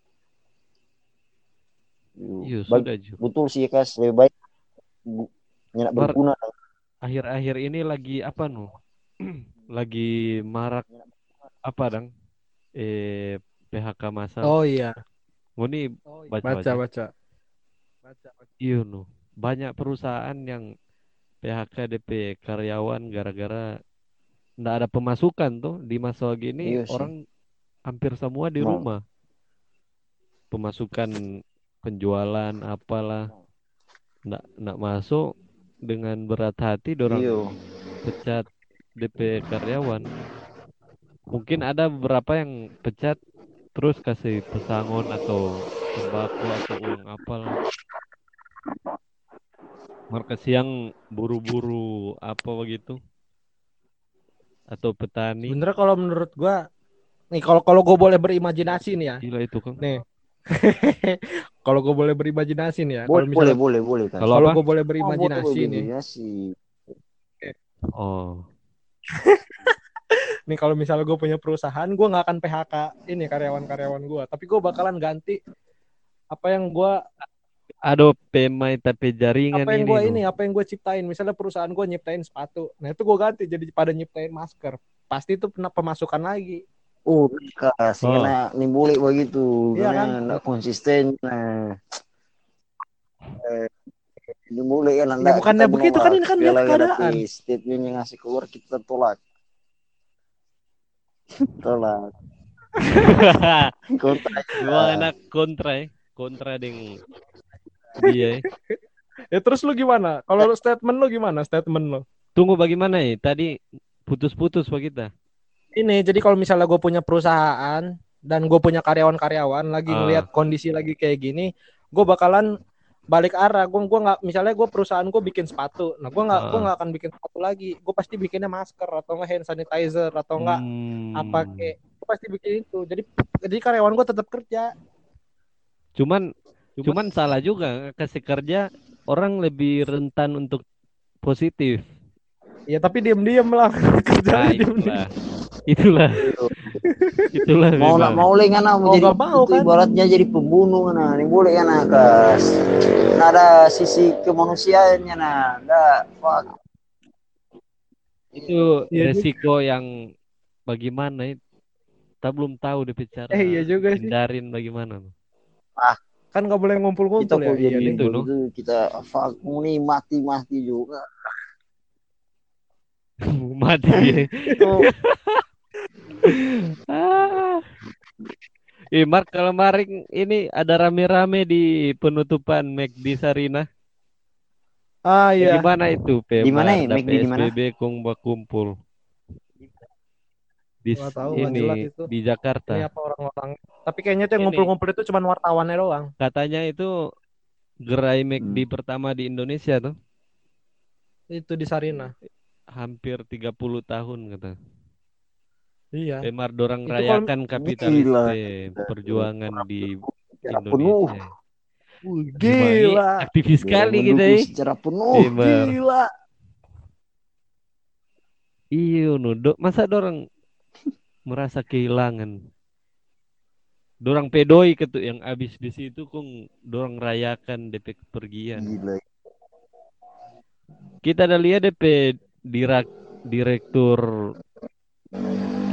Iya sudah Ju. betul sih kas lebih baik nyenak berguna Akhir-akhir ini lagi apa nu? lagi marak apa dang? Eh PHK masal. Oh iya. Oh, ini baca Baca baca. baca. Iya nu. Banyak perusahaan yang PHK DP karyawan gara-gara nggak ada pemasukan tuh di masa gini Iya orang hampir semua di Mau. rumah. Pemasukan penjualan apalah nggak nggak masuk dengan berat hati dorang iyo pecat DP karyawan. Mungkin ada beberapa yang pecat terus kasih pesangon atau sembako atau uang apalah. Mereka siang buru-buru apa begitu? Atau petani? Sebenernya kalau menurut gua nih kalau kalau gue boleh berimajinasi nih ya. Gila itu kan. Nih. kalau gue boleh berimajinasi nih ya. boleh Kalau boleh misalnya boleh boleh kas Kalau gue boleh Oh, berimajinasi boleh nih. Oh, Nih kalau misalnya gue punya perusahaan, gue nggak akan PHK ini karyawan-karyawan gue, tapi gue bakalan ganti apa yang gue ada pemain tapi jaringan apa yang ini. gue ini apa yang gue ciptain. Misalnya perusahaan gue nyiptain sepatu, nah itu gue ganti jadi pada nyiptain masker. Pasti itu pernah pemasukan lagi. Oh, kas, Oh. ini boleh begitu, Iya karena kan? nggak konsisten. Nah, eh, ini boleh kan? Ya, bukannya begitu, kan ini kan lihat keadaan. Statement yang ngasih keluar kita tolak, tolak. Kontra Gua enak kontra ya. Kontra dengan dia. ya. Ya terus lu gimana? Kalau statement lu gimana? Statement lu? Tunggu bagaimana ya? Tadi putus-putus pak kita. Ini jadi kalau misalnya gue punya perusahaan dan gue punya karyawan-karyawan lagi Ah. ngelihat kondisi lagi kayak gini, gue bakalan balik arah. Gue gua nggak misalnya gue perusahaan gue bikin sepatu, nah gue nggak gue Ah. nggak akan bikin sepatu lagi. Gue pasti bikinnya masker atau nggak hand sanitizer atau enggak Hmm. apa kayak gue pasti bikin itu. Jadi jadi karyawan gue tetap kerja. Cuman cuman salah juga kasih kerja orang lebih rentan untuk positif. Ya tapi diem-diem lah kerja Nah, diem-diem. Itulah. itulah. mau nak memang. mau leh kan mau Mau jadi nggak mau, kan? ibaratnya jadi pembunuh kan ini boleh kan kas ada sisi kemanusiaannya nah enggak fuck Itu Iya, resiko yang bagaimana itu. Kita belum tahu deh cara Eh, iya juga sih. hindarin bagaimana. Kan nggak boleh kita ngumpul-ngumpul ya. kalau Iya itu, itu, no? kita fuck nih mati mati juga Mati Ah. Eh, Mark, kalau kemarin ini ada rame-rame di penutupan McD Sarina. Ah iya. Gimana itu, Pe? Di mana ya? McD di mana? PSBB kumpul. Di Nggak tahu, ini itu. di Jakarta. Ini apa orang-orang. Tapi kayaknya tuh yang ngumpul-ngumpul itu cuma wartawannya doang. Katanya itu gerai McD Hmm. pertama di Indonesia tuh. Itu di Sarina. Hampir 30 tahun kata. Iya. Pemar dorang Itu rayakan kapitalis Gila. eh, perjuangan di secara penuh Indonesia. Gila. Aktivis sekali kita ya. secara penuh. Gila. Iya, no. Do- masa dorang merasa kehilangan? Dorang pedoi ketu yang abis di situ kong dorang rayakan DP kepergian. gila Kita ada lihat DP dirak direktur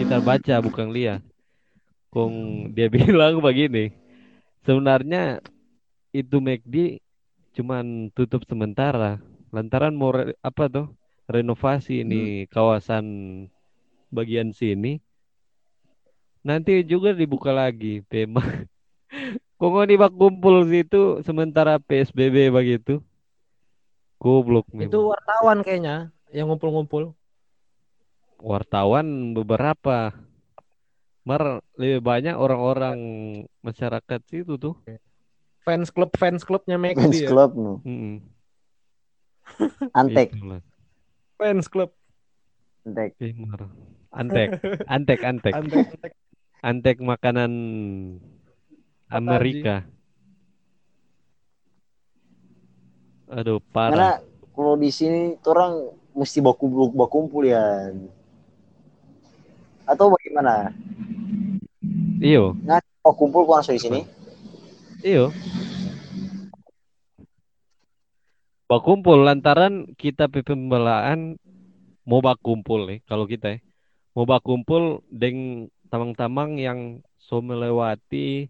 kita baca bukan lihat. Kong dia bilang begini. Sebenarnya itu McD cuman tutup sementara lantaran mau re- apa tuh renovasi ini kawasan bagian sini nanti juga dibuka lagi tema kok di bak kumpul situ sementara PSBB begitu goblok Itu memang wartawan kayaknya yang ngumpul-ngumpul. Wartawan beberapa mar lebih banyak orang-orang masyarakat situ tuh Fans club fans clubnya fans McD ya. club no Mm-mm. antek Itulah. Fans club. antek mar. antek antek antek Antek-antek. antek makanan Amerika aduh karena parah kalau di sini orang mesti baku bakumpul ya atau bagaimana? Iyo. Bakumpul kok langsung di sini. Iyo. Bakumpul lantaran kita pe pembelaan mau bakumpul nih kalau kita ya. Mau bakumpul deng tamang-tamang yang so melewati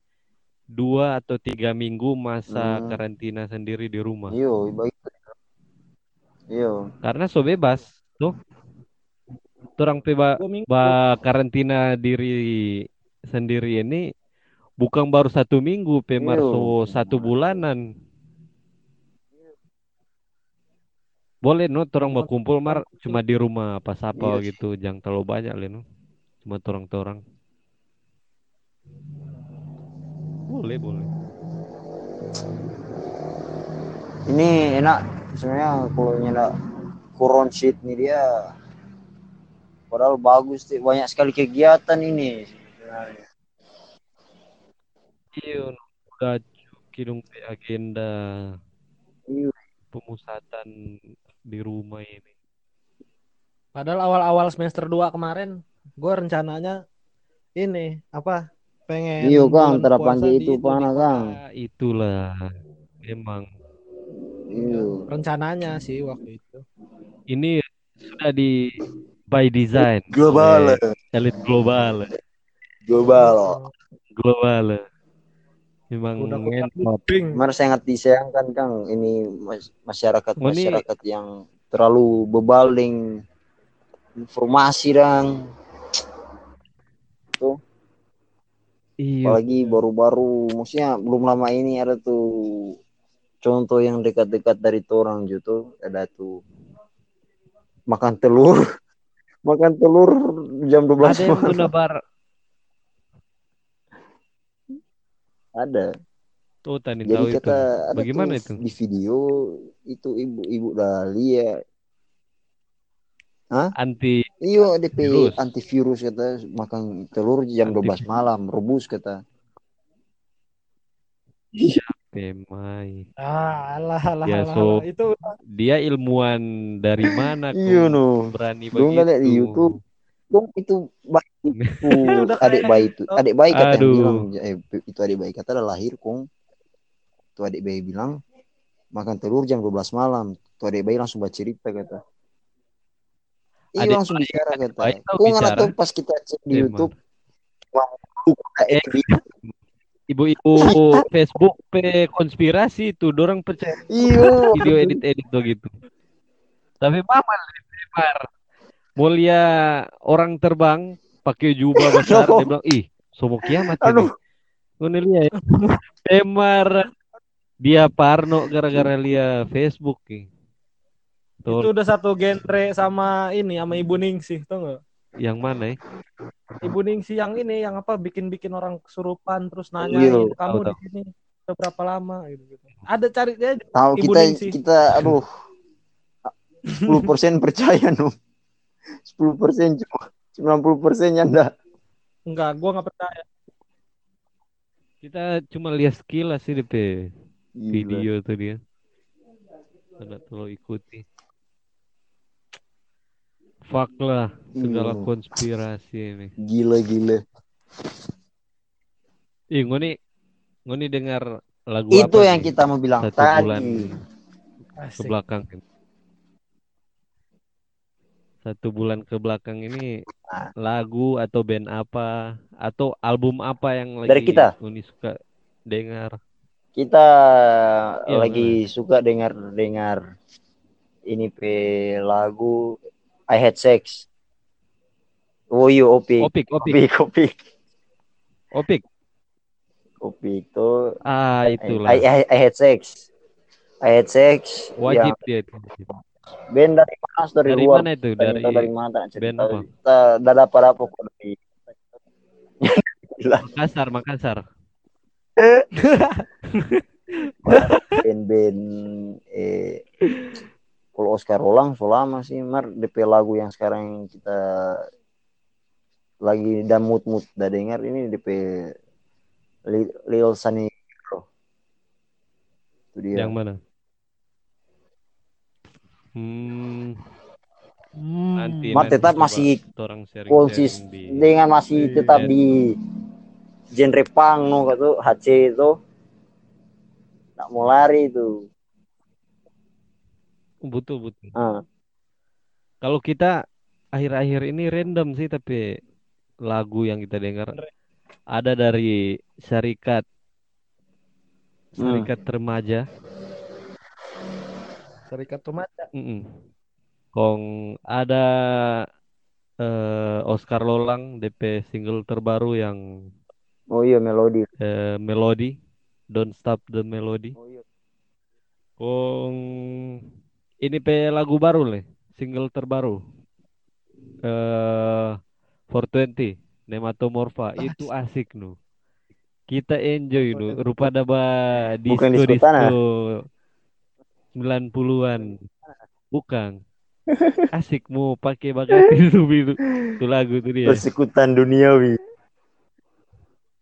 dua atau tiga minggu masa Hmm. karantina sendiri di rumah. Iyo baik. Iyo. Karena so bebas tuh orang pe ba, karantina diri sendiri ini bukan baru satu minggu pe Mar, Iyo. so satu bulanan. Boleh no? Orang mau kumpul mar cuma di rumah pas apa Iya. gitu jangan terlalu banyak le no? Cuma torang boleh boleh. Ini enak sebenarnya kalau nyedak kurun sheet nih dia padahal bagus sih banyak sekali kegiatan ini iya udah kidung agenda Iya. pemusatan di rumah ini Padahal awal-awal semester 2 kemarin gue rencananya ini apa pengen Iya, Kang, terapkan puasa di itu, kota. Kang. Ah, itulah memang Iya. rencananya sih waktu itu. ini sudah di by design. Global. oleh elit global. Global. global. Memang. Memang sangat disayangkan Kang. Ini mas- masyarakat ini- masyarakat yang terlalu bebaling. Informasi dan tuh. Iya. Apalagi baru-baru maksudnya belum lama ini ada tuh contoh yang dekat-dekat dari orang gitu. Ada tuh makan telur makan telur jam 12 ada yang malam bar ada tani jadi tahu itu kata ada Bagaimana tuh itu? di video itu ibu-ibu dah lihat anti Iya, DP Virus. antivirus kata makan telur jam Antivirus. 12 malam, rebus kata. Pemai Ah, alah alah Ya, alah, so- alah. itu dia ilmuwan dari mana Iya no. berani Lu nggak lihat di begitu YouTube? Dong itu itu Udah adik bayi itu adik bayi kata Aduh. bilang eh, itu adik bayi kata ada lahir kong itu adik bayi bilang makan telur jam 12 malam. Tuh adek bayi langsung bercerita kata. Iya Adik langsung bayi- bicara adik kata. nggak bicara. tahu pas kita cek di Emang. YouTube. Wah, Eh. Ibu-ibu Facebook pe konspirasi tuh, dorang percaya Iya. video edit-edit tuh gitu. Tapi mama lebar. Mulia orang terbang pakai jubah besar, dia bilang, ih, somo kiamat ini. Ngene lihat. Temar dia parno gara-gara lihat Facebook. Itu Tuh, udah satu genre sama ini sama Ibu Ningsih, tau nggak? Yang mana ya? Ibu Ningsih yang ini yang apa bikin-bikin orang kesurupan terus Iya, nanyain kamu tahu, di sini udah berapa lama gitu, gitu. Ada cari dia. Tahu Ibu kita Ningsih. kita aduh 10% percaya no. 10% cuma 90% nya enggak. Enggak, gua nggak percaya. Kita cuma lihat sekilas sih di pe Gila. video tuh dia. Tidak terlalu ikuti. Fuck lah segala Iya. konspirasi ini. Gila gila. Ih, ngoni ngoni dengar lagu Itu apa yang nih kita mau bilang Satu bulan. tadi. ke Asik. belakang? Satu bulan ke belakang ini lagu atau band apa atau album apa yang lagi Dari kita? ngoni suka dengar? Kita Iya, lagi suka dengar dengar ini pe lagu I Had Sex. Oh iya Opik. Opik, Opik, Opik, Opik. Opik. Opik tuh Ah, I, itulah. I, I Had Sex. I Had Sex. Wajib Yang dia itu. band dari mana? Dari, Dari luar. mana itu? Dari, Dari dari mana? Cerita. band apa? Kita Tidak dapat apa kok dari. Makassar, Makassar. band-band eh kalau Oscar Rolang so lama sih mar DP lagu yang sekarang kita lagi dan mood mood dah dengar ini DP Li- Lil Sunny Bro. itu dia Yang mana? Hmm, Hmm. nanti Mar nanti tetap masih konsis di dengan masih tetap di genre punk no kata HC itu tak mau lari itu betul betul. ah Kalau kita akhir-akhir ini random sih tapi lagu yang kita dengar ada dari Syarikat Hmm. Syarikat Remaja. Serikat Tomaca. Mm-mm. Kong ada eh, Oscar Lolang DP single terbaru yang oh iya melodi eh, Melody Don't Stop the Melody. oh iya Kong ini pe lagu baru le, single terbaru. Eh 420 Nematomorpha itu asik nu. Kita enjoy nu. Rupa daba Bukan disco disco tanah. disco 90-an. Bukan. Asik mu pakai bagai itu itu. Itu lagu tuh dia. persekutan duniawi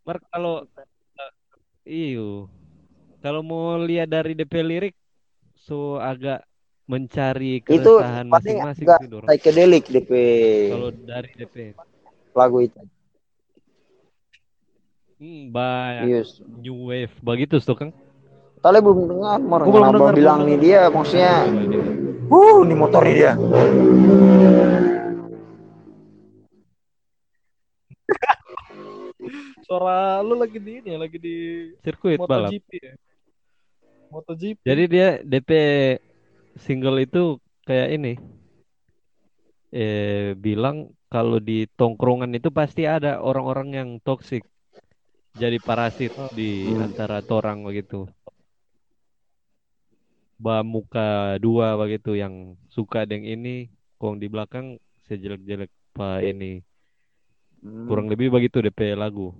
Mar kalau eh, iyo kalau mau lihat dari DP lirik so agak mencari itu keresahan paling masing-masing sih dorang. psychedelic DP Kalau dari DP lagu itu hmm, banyak yes new wave begitu tuh Kang. Tale belum dengar mar Gua belum dengar, bilang belum nih dia maksudnya uh ini motor nih dia Suara lu lagi di ini, lagi di Sirkuit balap. MotoGP ya. MotoGP. Jadi dia DP single itu kayak ini. Eh bilang kalau di tongkrongan itu pasti ada orang-orang yang toksik. Jadi parasit di Hmm. antara orang begitu. Ba muka dua begitu yang suka dengan ini, kong di belakang sejelek-jelek pa ini. Hmm. Kurang lebih begitu DP lagu.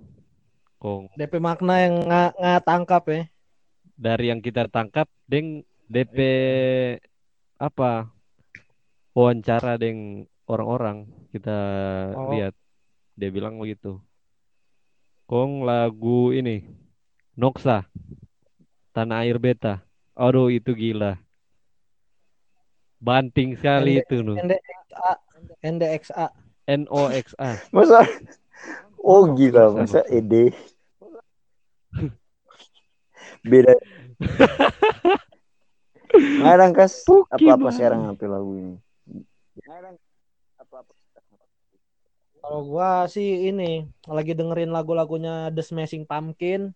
Kong DP makna yang nggak nggak tangkap ya. dari yang kita tangkap deng DP apa? Wawancara deng orang-orang kita Oh. lihat. Dia bilang begitu. Kong lagu ini Noksa Tanah Air Beta. Aduh itu gila. Banting sekali itu nu NDXA. NDXA. N O X A. Masa? Oh gila masa ede beda Ngadang kas apa-apa sekarang apa lagu ini. Ngadang apa-apa. Kalau gua sih ini lagi dengerin lagu-lagunya The Smashing Pumpkin.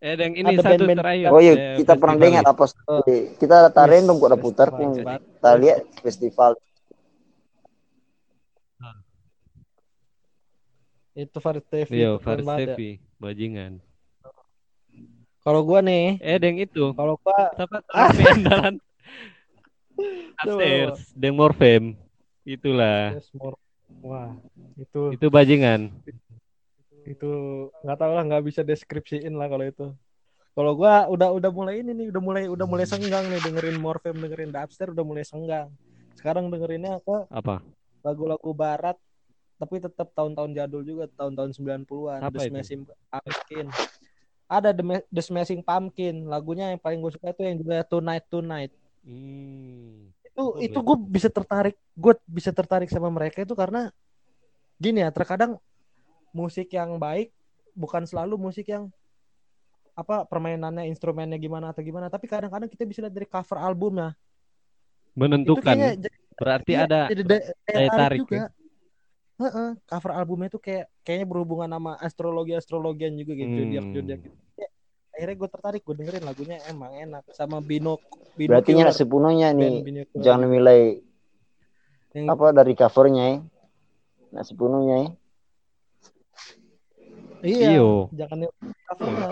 Eh, yang ini Ada satu band-band- terakhir. Oh iya, eh, kita pernah dengar apa kita tak random kok udah putar Festival. yang kita lihat festival Itu Farid Tevi. Iya, ya. Tevi, bajingan. Kalau gua nih, Eh, deng itu. kalau gua Siapa tapi andalan upstairs, deng Morfem. Itulah. Yes, more. Wah, itu Itu bajingan. itu nggak tahu lah nggak bisa deskripsiin lah kalau itu. Kalau gua udah udah mulai ini nih, udah mulai udah mulai senggang nih dengerin Morfem, dengerin Dubstep udah mulai senggang. Sekarang dengerinnya ke Apa? lagu-lagu barat tapi tetap tahun-tahun jadul juga, tahun-tahun 90-an. Apa The itu? Smashing. Ada The, The Smashing Pumpkin, lagunya yang paling gue suka itu yang juga Tonight Tonight. Hmm. Itu Boleh. itu gue bisa tertarik, gue bisa tertarik sama mereka itu karena gini ya, terkadang musik yang baik bukan selalu musik yang apa permainannya instrumennya gimana atau gimana tapi kadang-kadang kita bisa lihat dari cover albumnya Menentukan. kayaknya Berarti iya, ada daya tarik tarik ya. Heeh, cover albumnya itu kayak kayaknya berhubungan sama astrologi astrologian juga gitu Hmm. zodiak zodiak gitu. Ya, akhirnya gue tertarik gue dengerin lagunya emang enak sama Bino Bino berarti nyak sepenuhnya nih jangan nilai yang, apa dari covernya ya. Nah sepenuhnya ya. iya Iyo. jangan nilai covernya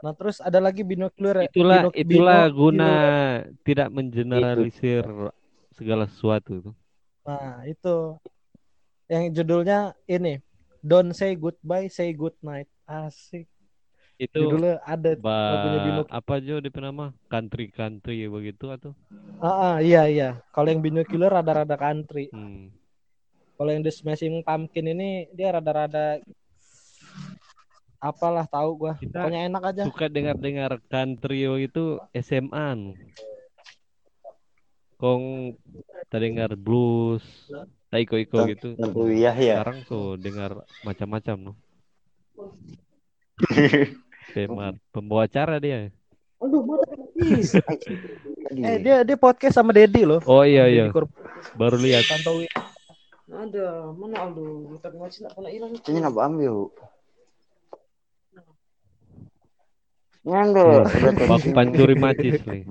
nah terus ada lagi binocular Itulah Bino- itulah Bino- guna Bino- tidak mengeneralisir segala sesuatu tuh. nah itu yang judulnya ini Don't say goodbye, say good night. Asik. Itu Judulnya ada ba lagunya Bino apa aja di nama country country begitu atau Ah, ah, iya iya. Kalau yang binocular rada-rada country. hmm. Kalau yang The Smashing Pumpkin ini dia rada-rada apalah tahu gua. Kita Pokoknya enak aja. suka dengar-dengar country itu SMA. Kong tak dengar blues, tak iko-iko gitu. Iya ya. Sekarang tuh dengar macam-macam nu. Tema pembawa acara dia. Aduh. Tadi. eh dia dia podcast sama Dedi loh. Oh iya iya, baru lihat. Tantowi. Ada, mana Aldo? Letak ngaji nak pernah hilang. Cuma nak ambil. Hmm. Baku sini. pancuri macis nih.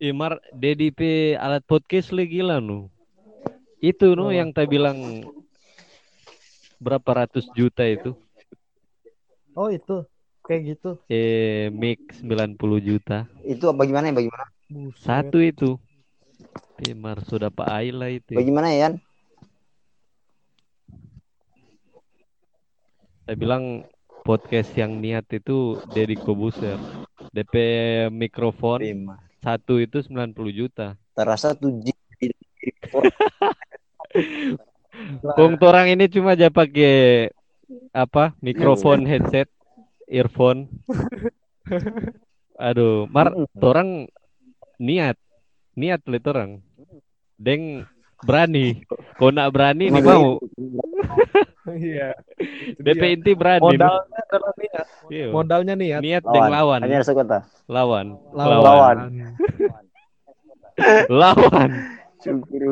Imar DDP alat podcast lagi gila nu. Itu nu Oh. yang tak bilang berapa ratus juta itu. Oh itu kayak gitu. Eh mic 90 juta. Itu bagaimana ya bagaimana? Satu itu. Imar sudah Pak Aila itu. Bagaimana ya? Yan? Saya bilang podcast yang niat itu Deddy Kobuser. DP mikrofon Bima. Satu itu 90 juta. Terasa tuh G. Kong torang ini cuma aja pakai apa? Mikrofon, headset, earphone. Aduh, mar torang niat. Niat le torang. Deng berani. Kau nak berani nih mau. Iya. Itu DP dia. inti berani. modalnya adalah niat. Iya. Modalnya niat. Niat deng lawan. Hanya rasa kota. Lawan. Lawan. Lawan. Syukur.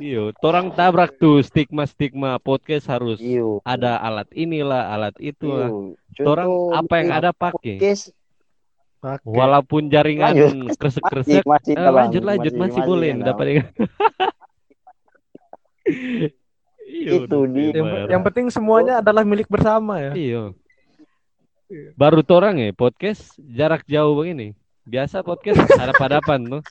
Iya, torang tabrak tuh stigma-stigma podcast harus Iyo. ada alat inilah, alat itulah. Iyo. Torang apa yang ini ada pakai. Podcast Oke. Walaupun jaringan kresek-kresek, masih, masih, eh, lanjut lanjut masih, boleh ya, dapat Bang. Iya, Itu dia. Yang, yang penting semuanya adalah milik bersama ya. Iya. Baru torang ya podcast jarak jauh begini. Biasa podcast hadap-hadapan tuh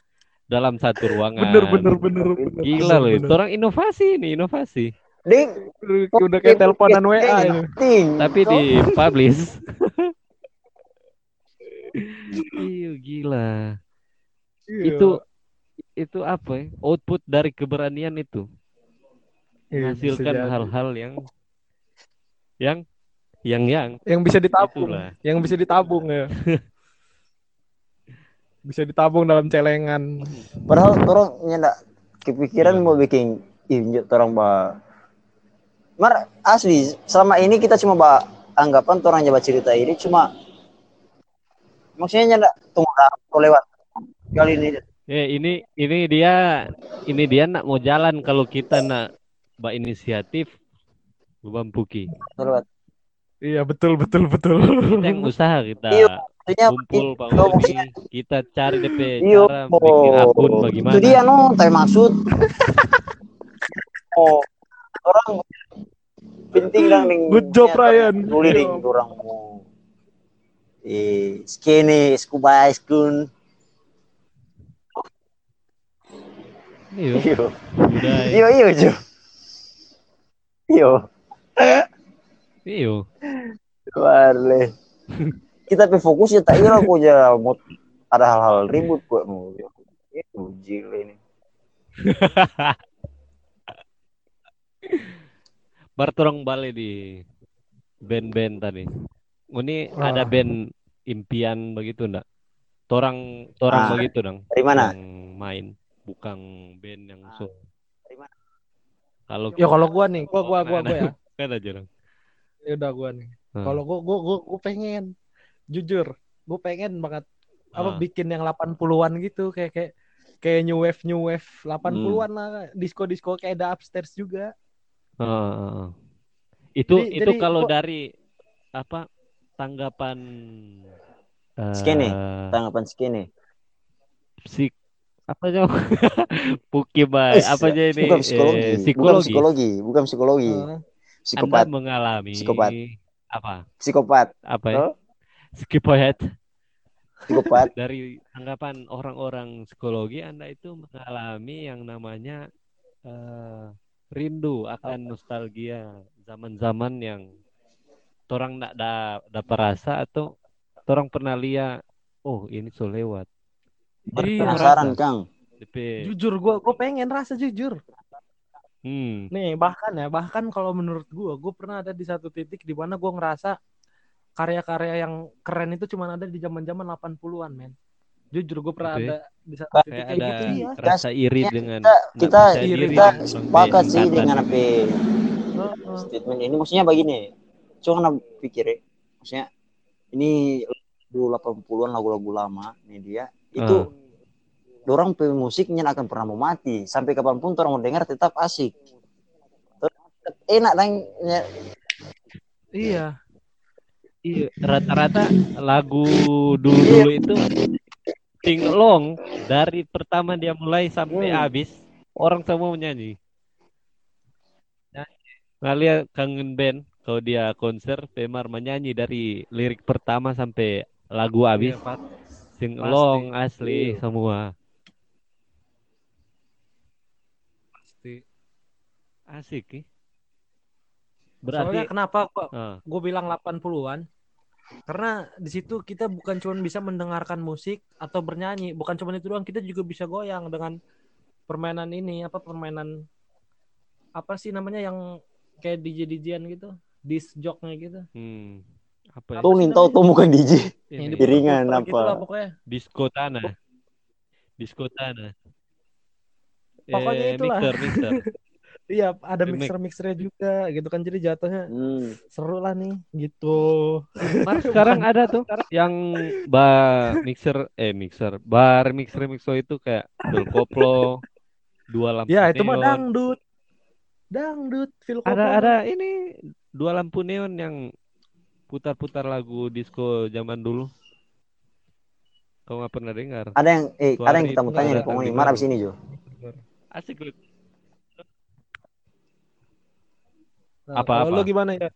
dalam satu ruangan. Bener bener bener. bener Gila loh, bener. torang inovasi ini, inovasi. Ding. Udah kayak teleponan WA. Tapi di publish. Iya, gila. Iya. Itu itu apa ya? Output dari keberanian itu. Iya, jadi. hal-hal yang yang yang yang yang bisa ditabung, Itulah. yang bisa ditabung ya. bisa ditabung dalam celengan. Padahal orang nyendak kepikiran Iya. mau bikin injek orang ba. Mar asli selama ini kita cuma ba anggapan orang Jawa cerita ini cuma maksudnya ndak tunggu dah lewat kali ini Eh ini ini dia ini dia nak mau jalan kalau kita nak mbak inisiatif Bang Puki. lewat Iya betul betul betul. Kita yang usaha kita Iya, maksudnya kumpul Pak Iya, Uli, kita cari DP Iya, cara bikin akun oh. bagaimana. Itu dia no, tapi maksud. oh, orang penting dong ning. Good job, Ryan. Nuli ding Iya. orang mau eh skene scuba iskun. Iya, Iyo. budaya. Iyo iyo jo. Iyo. Iya. Warle. Kita pe fokus ya tak iya aku aja mau ada hal-hal ribut kok mau. Itu jil ini. Bertorong balik di band-band tadi. Ini Ah. ada band impian begitu enggak? Torang torang Ah. begitu dong. Dari mana? Yang main bukan band yang Ah. so. Dari mana? Kalau Ya kalau gua nih, gua gua gua, gua ya. kan aja dong. Ya udah gua nih. Hmm. Kalau gua gua gua, gua pengen jujur, gua pengen banget apa Ah. bikin yang 80-an gitu kayak kayak kayak new wave new wave 80-an lah disco-disco kayak ada upstairs juga. Heeh, heeh. Itu Jadi- itu jadi kalau gua- dari apa tanggapan eh, Skene, Tanggapan skene. psik apa aja Puki Bay, Eh, apa aja ini bukan psikologi. eh, Bukan psikologi. psikologi, bukan psikologi. Heeh. Anda Psikopat, mengalami Psikopat. apa? psikopat, Apa ya? Oh. Psikopat. psikopat. Dari tanggapan orang-orang psikologi Anda itu mengalami yang namanya eh, rindu akan nostalgia zaman-zaman yang orang tidak da, dapat rasa atau orang pernah lihat oh ini so lewat. Jadi Penasaran, Kang. DP. Jujur gua gua pengen rasa jujur. Hmm. Nih, bahkan ya, bahkan kalau menurut gua, gua pernah ada di satu titik di mana gua ngerasa karya-karya yang keren itu cuma ada di zaman-zaman 80-an, men. Jujur gua pernah ya? ada di satu titik Kayak gitu iya. rasa iri Ya, dengan kita kita percaya diri kita sepakat sih dengan apa statement ini maksudnya begini cuma kena pikir ya maksudnya ini dulu 80-an lagu-lagu lama nih dia itu Ah. orang pe musiknya akan pernah mau mati sampai kapan pun orang mau dengar tetap asik enak dan ya, Iya. Iya, rata-rata lagu dulu-dulu itu singlong dari pertama dia mulai sampai Hmm. habis orang semua menyanyi. Ngalia kangen band kalau dia konser Pemar menyanyi dari lirik pertama sampai lagu habis Iya, Pak. singlong asli Iya. semua Pasti. asik. Soalnya Berarti kenapa gua, ah, gua bilang 80-an? Karena di situ kita bukan cuma bisa mendengarkan musik atau bernyanyi, bukan cuma itu doang, kita juga bisa goyang dengan permainan ini, apa permainan apa sih namanya yang kayak DJ DJan gitu, disc jocknya gitu. hmm, apa ya? Tuh namanya? tuh bukan DJ Yang Piringan apa? gitu lah pokoknya. Disko tanah. Disko tanah. Pokoknya Eh, itulah. Mixer, mixer. Iya, ada mixer-mixernya juga gitu kan jadi jatuhnya Hmm. seru lah nih gitu. Mas sekarang ada tuh yang bar mixer eh mixer bar mixer mixer itu kayak Del Koplo dua lampu Ya, itu mah dangdut. Dangdut, ada ada ini dua lampu neon yang putar-putar lagu disco zaman dulu. Kau nggak pernah dengar? Ada yang eh Suara ada yang kita mau tanya nih di mana abis ini Jo? Asik lu Nah, Apa-apa. kalau lu gimana ya?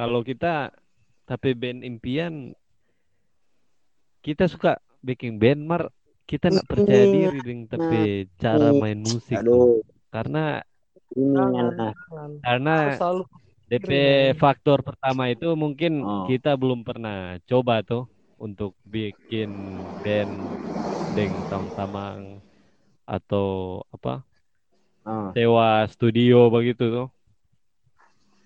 kalau kita tapi band impian kita suka bikin band mar. Kita nggak percaya diri dengan tapi cara main musik aduh. karena ini jangan. karena selalu DP Keren. faktor pertama itu mungkin Oh. kita belum pernah coba tuh untuk bikin band deng tong tamang atau apa ah. sewa studio begitu tuh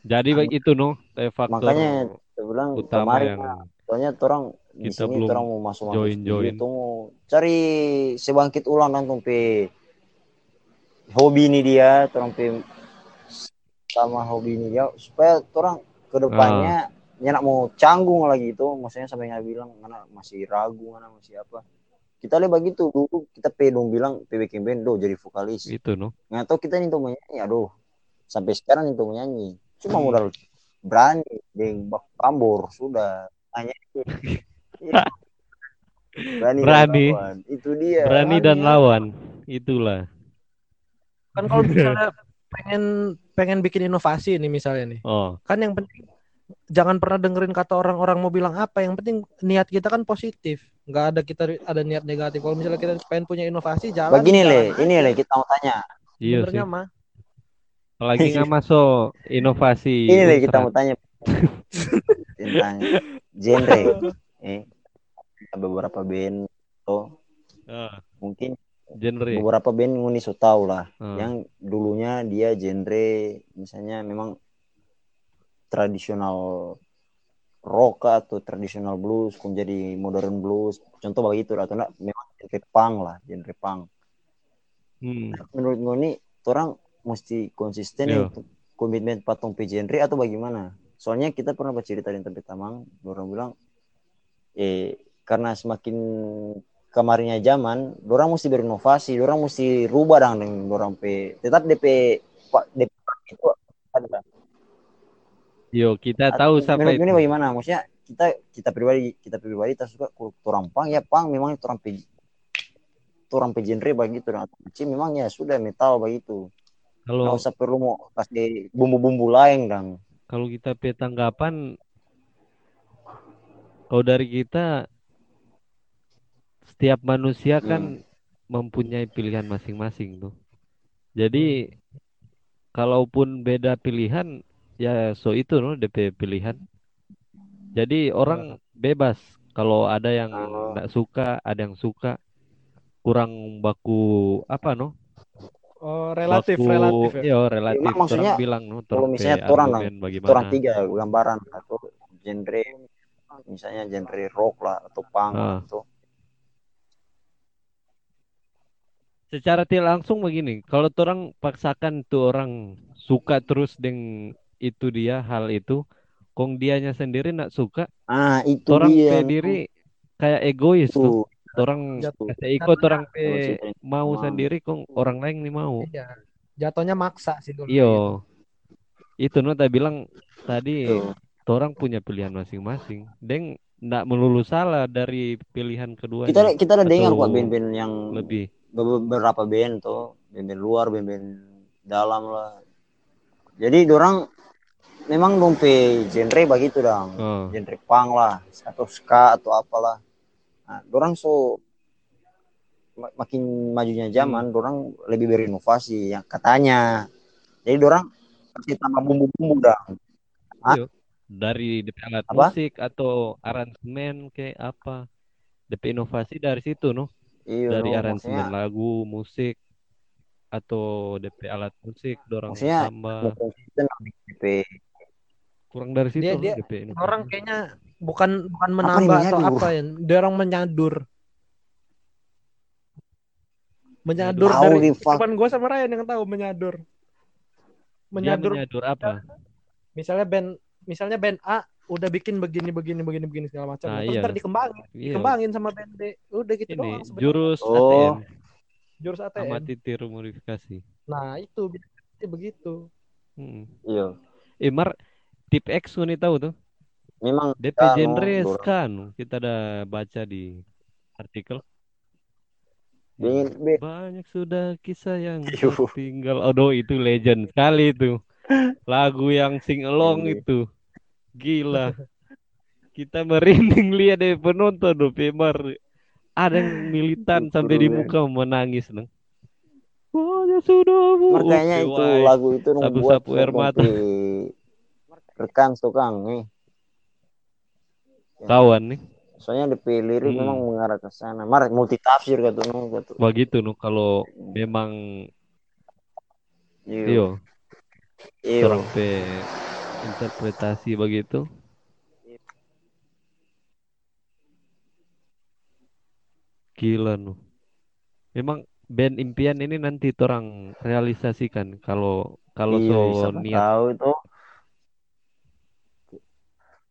jadi begitu no eh, faktor makanya saya bilang utama kemarin yang soalnya orang di kita sini belum orang mau masuk masuk join-join. itu mau cari sebangkit ulang nonton pe hobi ini dia orang pe sama hobi ini dia supaya orang ke depannya ya nak mau canggung lagi itu maksudnya sampai nggak bilang mana masih ragu mana masih apa kita lihat begitu dulu kita pedong bilang PB Kemben do jadi vokalis Itu no. nggak tahu kita nih tuh menyanyi aduh sampai sekarang nih tuh menyanyi cuma Hmm. modal berani deng bak pambor sudah hanya itu. Iya. berani, dan Berani. lawan. itu dia Berani dan lawan. Itulah. Kan kalau misalnya pengen pengen bikin inovasi nih misalnya nih. Oh, Kan yang penting jangan pernah dengerin kata orang-orang mau bilang apa. Yang penting niat kita kan positif. Nggak ada kita ada niat negatif. Kalau misalnya kita pengen punya inovasi jalan. begini le ini le kita mau tanya iya sih. Sebenarnya mah Apalagi nggak masuk inovasi. ini le kita mau tanya tentang genre eh beberapa band tuh Ah, mungkin genre. beberapa band nguni so tahu lah Ah. yang dulunya dia genre misalnya memang tradisional rock atau tradisional blues kemudian jadi modern blues contoh begitu atau enggak memang genre punk lah genre punk Hmm. menurut ngoni orang mesti konsisten Iya. untuk komitmen patung pe genre atau bagaimana soalnya kita pernah bercerita di tempat tamang orang bilang eh karena semakin kemarinnya zaman orang mesti berinovasi orang mesti rubah dong dengan orang pe. Tetap DP pak DP itu ada Yo, kita tahu siapa menurut itu. ini bagaimana? Maksudnya kita kita pribadi kita pribadi tak suka kalau orang pang. Ya pang memang itu orang itu orang pe genre begitu dan kecil memang ya sudah metal begitu Kalau nggak usah perlu mau kasih bumbu-bumbu lain dong kalau kita pe tanggapan kalau dari kita setiap manusia kan mempunyai pilihan masing-masing tuh. Jadi kalaupun beda pilihan ya so itu no DP pilihan. Jadi orang bebas kalau ada yang Oh. nggak suka, ada yang suka kurang baku apa no? oh, relatif Baku relatif ya. iya, relatif. Memang maksudnya Orang bilang no, kalau misalnya bagaimana. orang tiga gambaran atau genre misalnya genre rock lah atau punk Ah. atau Secara tidak langsung begini, kalau orang paksakan tuh orang suka terus dengan itu dia hal itu, kong dianya sendiri nak suka, ah itu orang dia pe diri kayak egois tuh. tuh Orang kasih ikut orang pe mau sama- sendiri, kong orang lain nih mau. Iya. Jatuhnya maksa sih dulu. Iyo, itu no tak bilang tadi, tuh. orang punya pilihan masing-masing. Deng ndak melulu salah dari pilihan keduanya. kita kita ada dengar kok band-band yang lebih. Be- beberapa band tuh band-band luar band-band dalam lah jadi orang memang dompe genre begitu dong Oh, genre punk lah atau ska atau apalah nah orang so ma- makin majunya zaman orang lebih berinovasi yang katanya jadi orang kasih tambah bumbu-bumbu dong? Iyo. Dari DP alat Apa? musik atau aransemen kayak apa. DP inovasi dari situ no. Iya Dari aransemen maksudnya lagu, musik atau DP alat musik dorang Maksudnya, tambah. DP. Kurang dari situ Dia- dia- DP inovasi. Orang kayaknya bukan bukan menambah atau menyadur? apa ya. Dia orang menyadur. Menyadur Tahu dari cuman gue sama Ryan yang tahu menyadur. Dia Menyadur menyadur apa? misalnya band misalnya band A udah bikin begini begini begini begini segala macam. Nah, Terus iya. ntar dikembangin, Iya. dikembangin sama band B. Udah gitu Ini doang sebenarnya. jurus Oh. ATM jurus ATM. sama titir modifikasi. Nah, itu begitu. Hmm. iya Eh Mar, tip X nih tahu tuh. memang DP Ska, no, genre no. Kita udah baca di artikel. Band- Banyak sudah kisah yang Yuh. tertinggal. Aduh itu legend sekali itu. Lagu yang sing along Iya. itu. Gila. Kita merinding lihat deh penonton tuh Pemar. Ada yang militan sampai di muka menangis neng. Banyak sudah bu. makanya itu lagu itu nung buat Sapu-sapu air mata. sampai rekan tuh kang nih Kawan nih. soalnya DP lirik Hmm. memang mengarah ke sana mar multi tafsir kata nung kata Begitu no kalau memang iya iyo orang pe interpretasi begitu. Gila nu. Memang band impian ini nanti orang realisasikan kalau kalau iya so niat tahu itu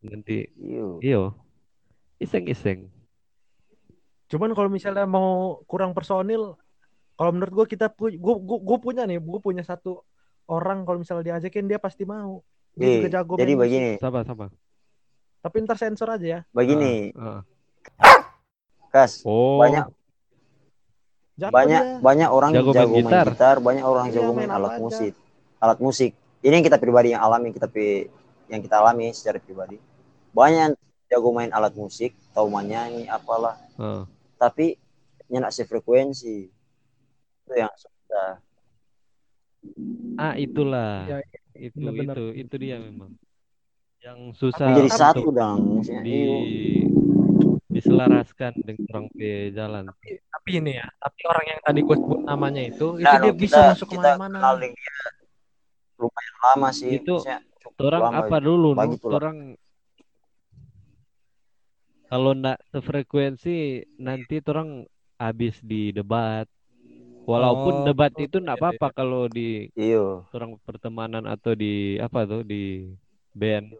nanti Iyo. iyo iseng-iseng Cuman kalau misalnya mau kurang personil, kalau menurut gue kita pu gue, gue, punya nih, gue punya satu orang kalau misalnya diajakin dia pasti mau. Dia Eh, juga jago jadi main musik. begini, sama sama Tapi ntar sensor aja ya. begini, Ah, ah. Kas. oh Banyak Jago banyak dia. banyak orang Jago jago, main main gitar. gitar, banyak orang Iya, jago main main alat aja. musik. Alat musik. Ini yang kita pribadi yang alami kita pi- yang kita alami secara pribadi. Banyak yang jago main alat musik, tahu menyanyi apalah, Ah. tapi nyenak sefrekuensi. Itu yang susah. ah itulah Iya, itu benar-benar. itu itu dia memang yang susah Jadi untuk satu dong. Di iyo. diselaraskan dengan orang pe jalan Tapi, tapi ini ya, tapi orang yang tadi gue sebut namanya itu, itu Nah, dia no, bisa kita, masuk kita ke mana-mana. lumayan lama sih. Itu orang apa dulu Bagi nu tulang. orang kalau ndak sefrekuensi nanti orang habis di debat walaupun Oh, debat itu ndak iya, apa-apa kalau di Iyo. orang pertemanan atau di apa tuh di band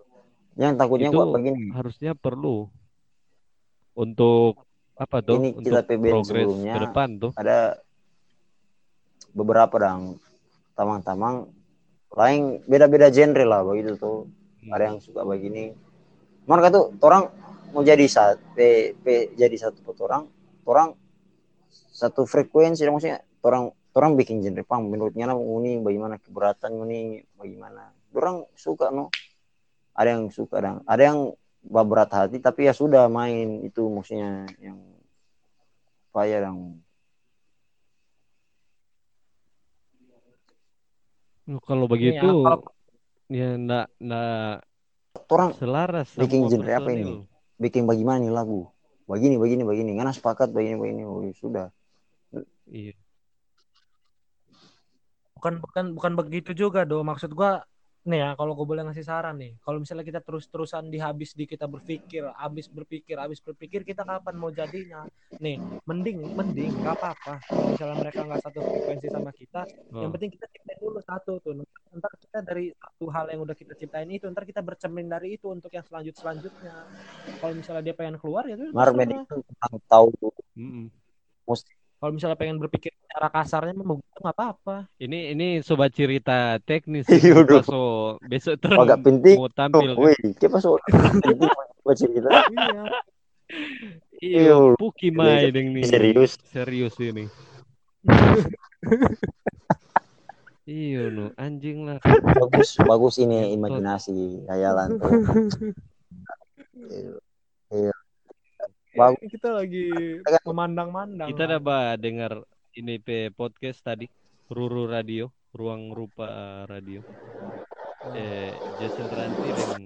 Yang takutnya Itu gua begini. harusnya perlu untuk apa tuh Ini untuk kita PBN progres sebelumnya. ke depan tuh ada beberapa dong tamang-tamang lain beda-beda genre lah begitu tuh Hmm. ada yang suka begini mereka tuh orang mau jadi satu P, P, jadi satu orang orang satu frekuensi maksudnya orang orang bikin genre pang menurutnya lah ini bagaimana keberatan ini bagaimana? Orang suka no. Ada yang suka dan ada yang berat hati tapi ya sudah main. Itu maksudnya yang payah yang kalau Ini begitu ya, kalau- ya ndak ndak orang selaras Bikin genre apa ini? bikin bagaimana nih lagu? Begini begini begini. Karena sepakat begini begini. Oh, ya sudah. Iya. Bukan bukan bukan begitu juga do maksud gua nih ya kalau gue boleh ngasih saran nih kalau misalnya kita terus-terusan dihabis di kita berpikir habis berpikir habis berpikir kita kapan mau jadinya nih mending mending gak apa-apa kalau misalnya mereka nggak satu frekuensi sama kita yang Oh. penting kita ciptain dulu satu tuh ntar kita dari satu hal yang udah kita ciptain itu ntar kita bercermin dari itu untuk yang selanjut selanjutnya kalau misalnya dia pengen keluar ya Marben terserah. itu tahu Mm-mm. musik kalau misalnya pengen berpikir secara kasarnya mah nggak apa-apa. Ini ini sobat cerita teknis Iya, so besok terus agak penting. mau tampil oh, wih kita penting buat cerita. Iya. Iya, Iya, Puki main ini. serius. Serius ini. Iya no, anjing lah. bagus bagus ini imajinasi hayalan tuh. Iya. Bagus. kita lagi memandang-mandang Kita udah bah dengar ini pe podcast tadi, Ruru Radio, Ruang Rupa Radio. Eh, Jason Ranti dan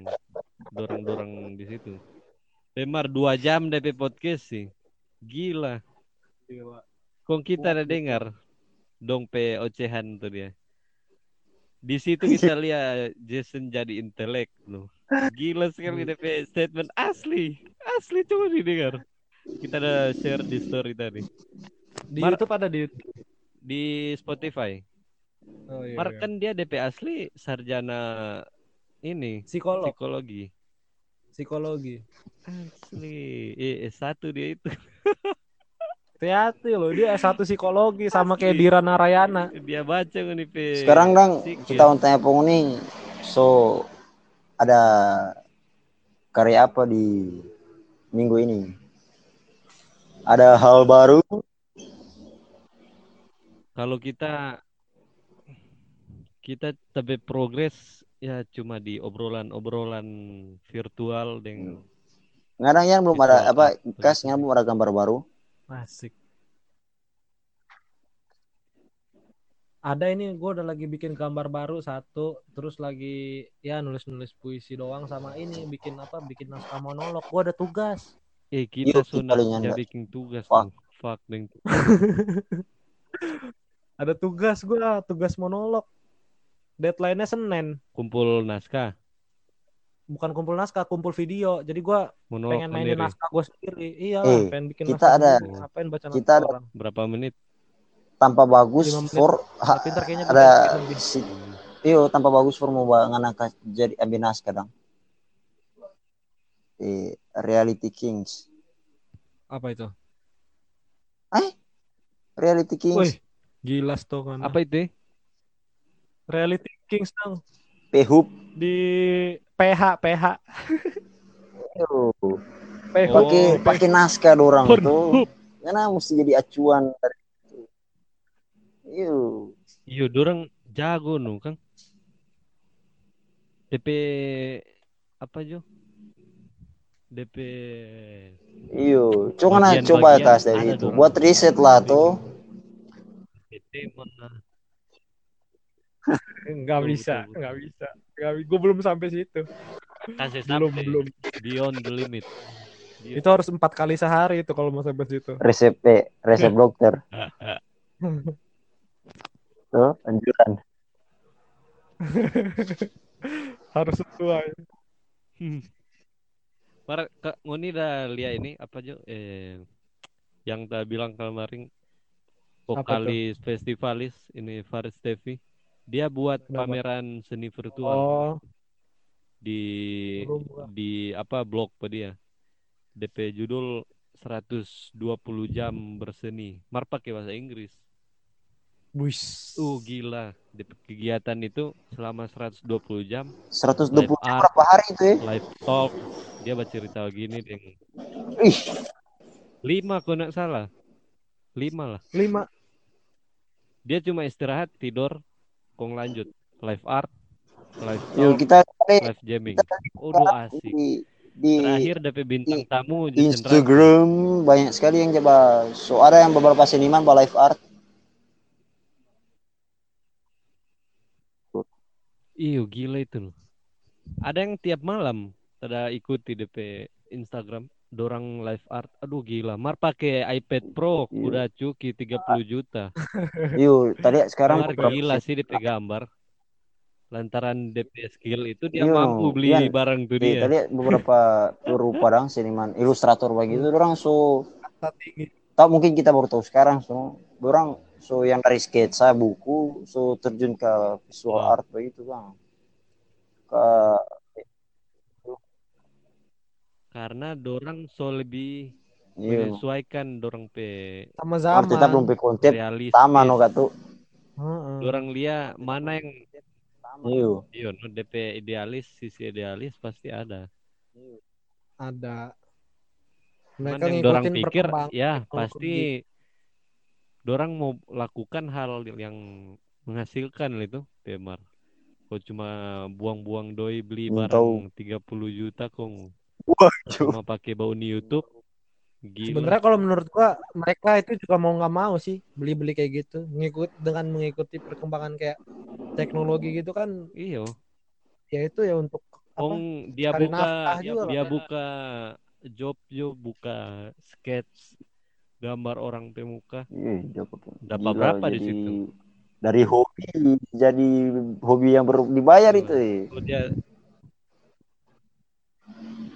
dorong-dorong di situ. Pemar dua jam DP podcast sih. Gila. Kong kita ada dengar dong pe ocehan tuh dia. Di situ kita lihat Jason jadi intelek loh. Gila sekali DP statement asli. Asli coba didengar. Kita ada share di story tadi di Mar- YouTube ada di YouTube. di Spotify. Oh, iya, Mar iya. kan dia DP asli sarjana ini psikolog psikologi. psikologi Asli. Eh, satu dia itu. hati-hati loh dia S1 psikologi sama kayak Asli. Dira Narayana Dia baca nih sekarang psikis. kita mau tanya penguning so ada karya apa di minggu ini? Ada hal baru? Kalau kita kita tapi progres ya cuma di obrolan-obrolan virtual dengan ngadang yang belum ada apa kasnya belum ada gambar baru? Asik ada ini gue udah lagi bikin gambar baru satu terus lagi ya nulis-nulis puisi doang sama ini bikin apa bikin naskah monolog gue ada tugas eh kita Yuk, sunat palingan jadi nggak. bikin tugas Fuck. tuh. Fuck deng. ada tugas gue tugas monolog deadline-nya Senin Kumpul naskah, bukan kumpul naskah kumpul video jadi gue monolog pengen mainin sendiri. naskah gue sendiri iya Eh, lah pengen bikin kita naskah ada- sendiri. ngapain baca kita naskah ada- orang Berapa menit? Tanpa bagus for ha- ada si iyo tanpa bagus for mau ngana jadi ambil naskah dang eh, Reality Kings. Apa itu? Reality Kings. Wih, gila tuh kan. Apa itu? Reality Kings dong Pehub. di PH PH. Pakai pakai naskah dorang tuh. Karena mesti jadi acuan dari itu. Yo. Iya, dorang jago nu kan. DP apa jo? DP Iyo, coba nah coba atas dari itu. dorang. Buat riset lah tuh. DP mana? Enggak bisa, enggak bisa. Enggak, gue belum sampai situ. Kasih Belum, sampai belum. beyond the limit. Iya. Itu harus empat kali sehari itu kalau mau sampai situ. Resep eh, resep dokter. Tuh, anjuran. harus sesuai. Mar Kak Ngoni dah lihat ini apa jo? Eh, yang tak bilang kemarin vokalis festivalis ini Faris Devi. Dia buat Kenapa? pameran seni virtual Oh, di di apa blog apa dia. DP judul 120 jam berseni. Mar pakai bahasa Inggris. Wis. Uh gila. DP kegiatan itu selama 120 jam 120 Live jam art. berapa hari itu ya? live talk. Dia bercerita gini deng. Ih, Lima kalau nggak salah. Lima lah. Lima. Dia cuma istirahat, tidur, kong lanjut. Live art, live yuk talk, kita cari live jamming. Udah asik. di, di Terakhir DP bintang di tamu Ranti. Instagram banyak sekali yang coba. So ada yang beberapa seniman buat live art. Iyo gila itu loh. Ada yang tiap malam tada ikuti DP Instagram dorang live art. Aduh gila. Mar pakai iPad Pro Iya. udah cuki 30 juta. Yuk, tadi sekarang Mar gila sih DP gambar. Lantaran DP skill itu dia Iya, mampu beli Ian. barang tuh Iya, dia. tadi beberapa guru padang seniman ilustrator begitu orang so Kata tinggi. Tak mungkin kita baru tahu sekarang so orang so yang dari sketsa buku so terjun ke visual Wah. art begitu bang ke Karena dorang so lebih iya menyesuaikan dorang pe Sama arti tak belum zaman. pe konsep sama no katu Heeh. Dorang lihat mana yang iya iyo no DP idealis, sisi idealis pasti ada. Ada. Cuman Mereka yang dorang ngikutin pikir perkembangan ya pasti dorang mau lakukan hal yang menghasilkan itu Temar. Kau cuma buang-buang doi beli barang 30 juta kong wah cuma pakai bau di YouTube. Gila. Sebenarnya kalau menurut gua mereka itu juga mau nggak mau sih beli-beli kayak gitu, ngikut dengan mengikuti perkembangan kayak teknologi gitu kan, Iyo. ya itu ya untuk apa? Kong dia buka juga dia kan. buka job job buka sketch gambar orang pemuka Iya, dapat. Dapat Gila, berapa di jadi situ? dari hobi jadi hobi yang ber- dibayar itu ya. Kalau dia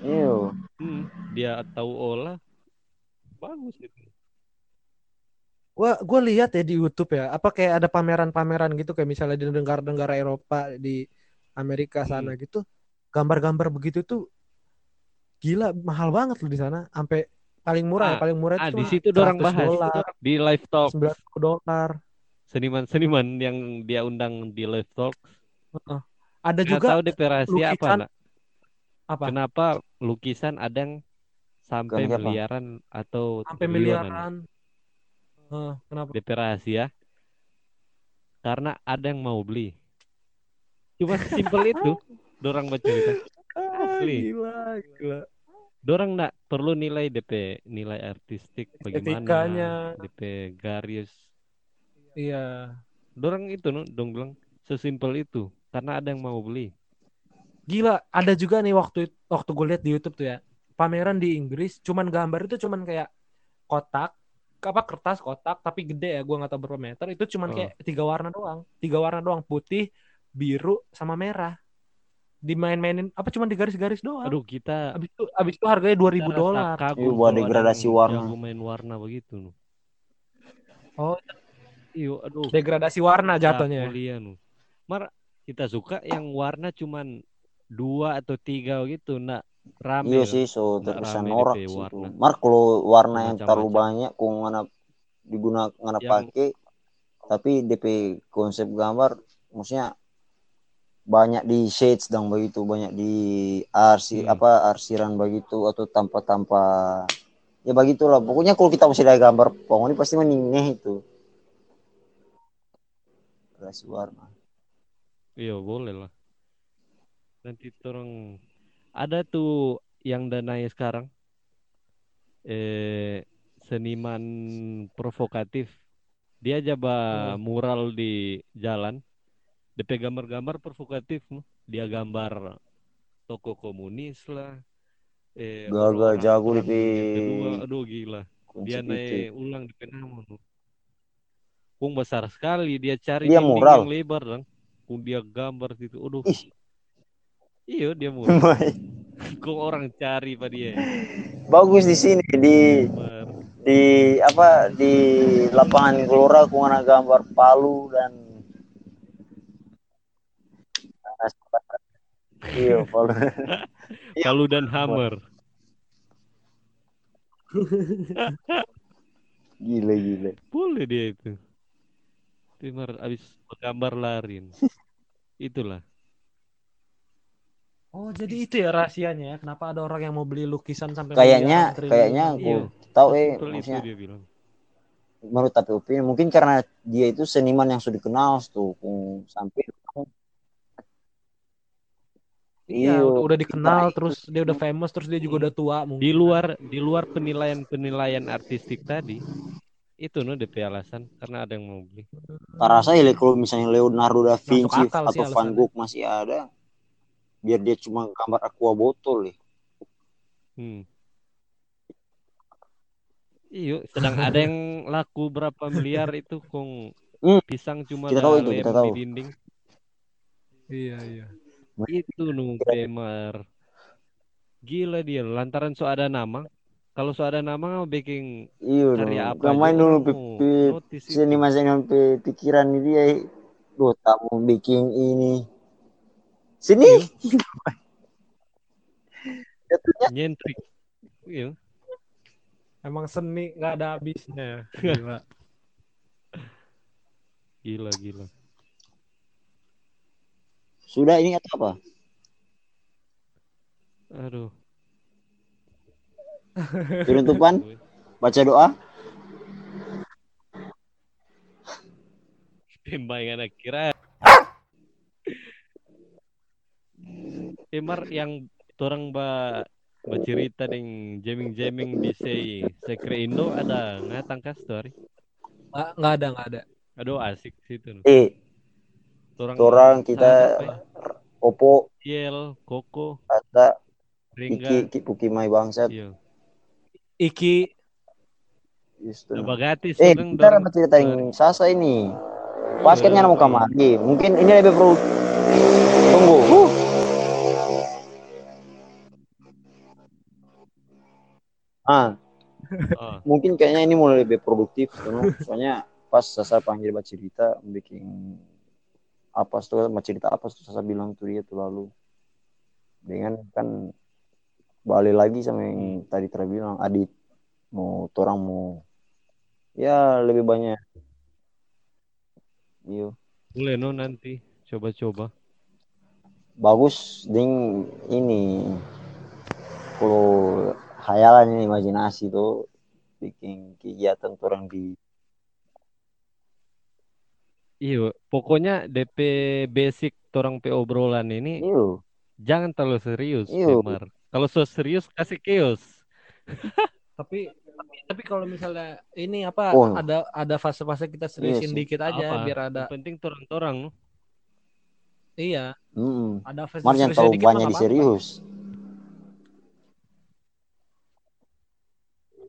iya hmm, dia tahu olah bagus itu. Gua gua lihat ya di YouTube ya, apa kayak ada pameran-pameran gitu kayak misalnya di negara-negara Eropa di Amerika Hmm. sana gitu, gambar-gambar begitu tuh gila mahal banget loh di sana, sampai paling murah ya, Ah, paling murah Ah, itu di situ dorang 100 bahas dolar, di live talk 90 dolar. seniman-seniman yang dia undang di live talk. Ada Nggak juga tahu DP rahasia apa nak? apa? Kenapa lukisan ada yang sampai Bukan siapa? miliaran atau Sampai miliaran. Hah, kenapa? DP rahasia karena ada yang mau beli. Cuma simpel itu dorang bercerita. Asli. Gila, gila. Dorang nggak perlu nilai DP nilai artistik bagaimana Estetikanya. DP garis. Iya. Dorang itu no, dong bilang sesimpel itu karena ada yang mau beli. Gila, ada juga nih waktu waktu gue lihat di YouTube tuh ya. Pameran di Inggris, cuman gambar itu cuman kayak kotak, apa kertas kotak tapi gede ya, gua nggak tahu berapa meter. Itu cuman Oh. kayak tiga warna doang, tiga warna doang, putih, biru, sama merah. Dimain-mainin apa cuman digaris-garis doang. Aduh kita Abis itu abis itu harganya 2000 kita rasa dolar. kagum Iya, buat degradasi warna. jago main warna begitu no. Oh, Iyo, aduh. degradasi warna jatuhnya. kuliah no. Mar kita suka yang warna cuman dua atau tiga gitu. Nah, rame Iya sih, so terkesan norak sih itu. warna. Mar kalau warna yang terlalu banyak kok ngana diguna ngana Yang- pakai tapi DP konsep gambar maksudnya banyak di shades dan begitu, banyak di arsi Hmm. apa arsiran begitu atau tanpa-tanpa ya begitulah. Pokoknya kalau kita masih ada gambar pokoknya pasti meningeh itu. Kasih warna. Iya boleh lah. Nanti orang ada tuh yang dananya sekarang eh seniman provokatif. Dia coba mural di jalan. DP gambar-gambar provokatif. Dia gambar toko komunis lah. Eh, Gagal jago DP kedua. Aduh gila. Dia itu. naik ulang di nama no. Kung besar sekali dia cari Dia mural. yang lebar dong. Kung dia gambar situ. Aduh. Ih. Iya dia mural. Kung orang cari pak dia. Bagus di sini di Gambar. di apa di lapangan Gelora aku ngana gambar Palu dan iya Palu Palu dan Hammer. gila gila Boleh dia itu. Timar abis gambar larin. Itulah. Oh, jadi itu ya rahasianya ya. Kenapa ada orang yang mau beli lukisan sampai kayaknya kayaknya aku Iya. tahu eh Betul itu maksudnya dia bilang. menurut tapi opini mungkin karena dia itu seniman yang sudah dikenal tuh sampai Iya, Iya, udah, udah dikenal kita- terus dia udah famous terus dia juga udah tua mungkin. Di luar di luar penilaian-penilaian artistik tadi. Itu no DP alasan karena ada yang mau beli. rasa ya kalau misalnya Leonardo da Vinci akal sih atau Van. Gogh masih ada biar dia cuma gambar aqua botol ya Hmm. Iyo, sedang ada yang laku berapa miliar itu kong Hmm. pisang cuma Kita tahu itu, kita di tahu. dinding. Iya, iya. Itu nu Pemar. Gila dia lantaran so ada nama. Kalau so ada nama bikin iya karya apa main dulu orang pi- mau pi- notice itu. seniman seniman pi- pikiran ini dia Duh, tak mau bikin ini sini jatuhnya Nyentrik. Iya. Emang seni nggak ada habisnya. Gila. Gila gila. Sudah ini atau apa Aduh. penutupan baca doa Pembayangan kira. Emar yang orang ba bercerita deng jamming-jamming di sekre Indo ada ngatang ka story. Nggak, nggak ada, nggak ada. Aduh asik situ. eh Orang orang kita opo Yel, Koko, Ringga. iki iki pukimai bangsat Iya. Iki Just Udah tuh. bagati eh kita dapat cerita yang Sasa ini pas kan Iya, mau iya. kamari mungkin ini lebih perlu tunggu huh. ah Ah, mungkin kayaknya ini mulai lebih produktif soalnya pas Sasa panggil baca cerita bikin apa tuh baca cerita apa tuh Sasa bilang tuh dia tuh lalu dengan kan balik lagi sama yang tadi Tra bilang Adit. Mau orang mau ya lebih banyak iya. Boleh no nanti coba-coba. bagus ding ini kalau hayalan ini imajinasi tuh bikin kegiatan orang di Iya, pokoknya DP basic orang pe obrolan ini iyo jangan terlalu serius, Iya. Pemar. Kalau so serius kasih chaos. tapi tapi, tapi kalau misalnya ini apa Oh. ada ada fase-fase kita seriusin sih. dikit aja Apa? biar ada Yang penting torang-torang no. iya Mm-mm. ada fase terlalu dikit mah banyak serius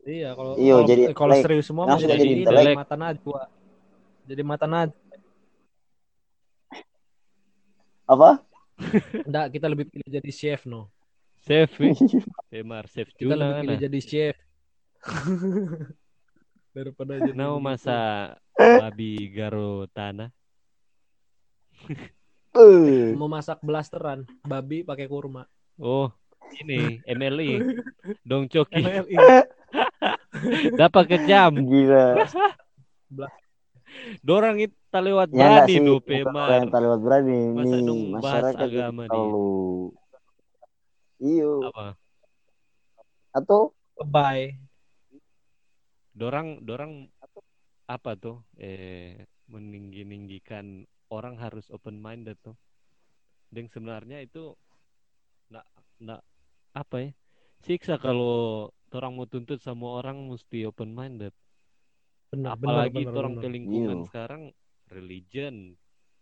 Iya, kalau Iya, kalau, jadi kalau like, serius semua langsung mah jadi jadi, intelek. jadi mata najwa. Jadi mata najwa. Apa Enggak, kita lebih pilih jadi chef no. Chef, eh. Pemar, chef Kita lebih juga pilih nah. jadi chef. Daripada jadi Nah, begitu. masa babi garo tanah. Eh, mau masak blasteran, babi pakai kurma. Oh, ini MLI Dong Coki MLI. dapat kejam Gila. Dorang itu tak lewat Ya berani sih, do Pemar yang tak lewat berani. Masa Nih, dong bahas masyarakat agama terlalu Iyo. apa? Atau? Bye. dorang dorang apa tuh? Eh meninggi ninggikan orang harus open minded tuh. Dan sebenarnya itu nggak nggak apa ya? Siksa kalau orang mau tuntut sama orang mesti open minded Benar, benar, apalagi benar, orang benar. ke lingkungan Iya. sekarang religion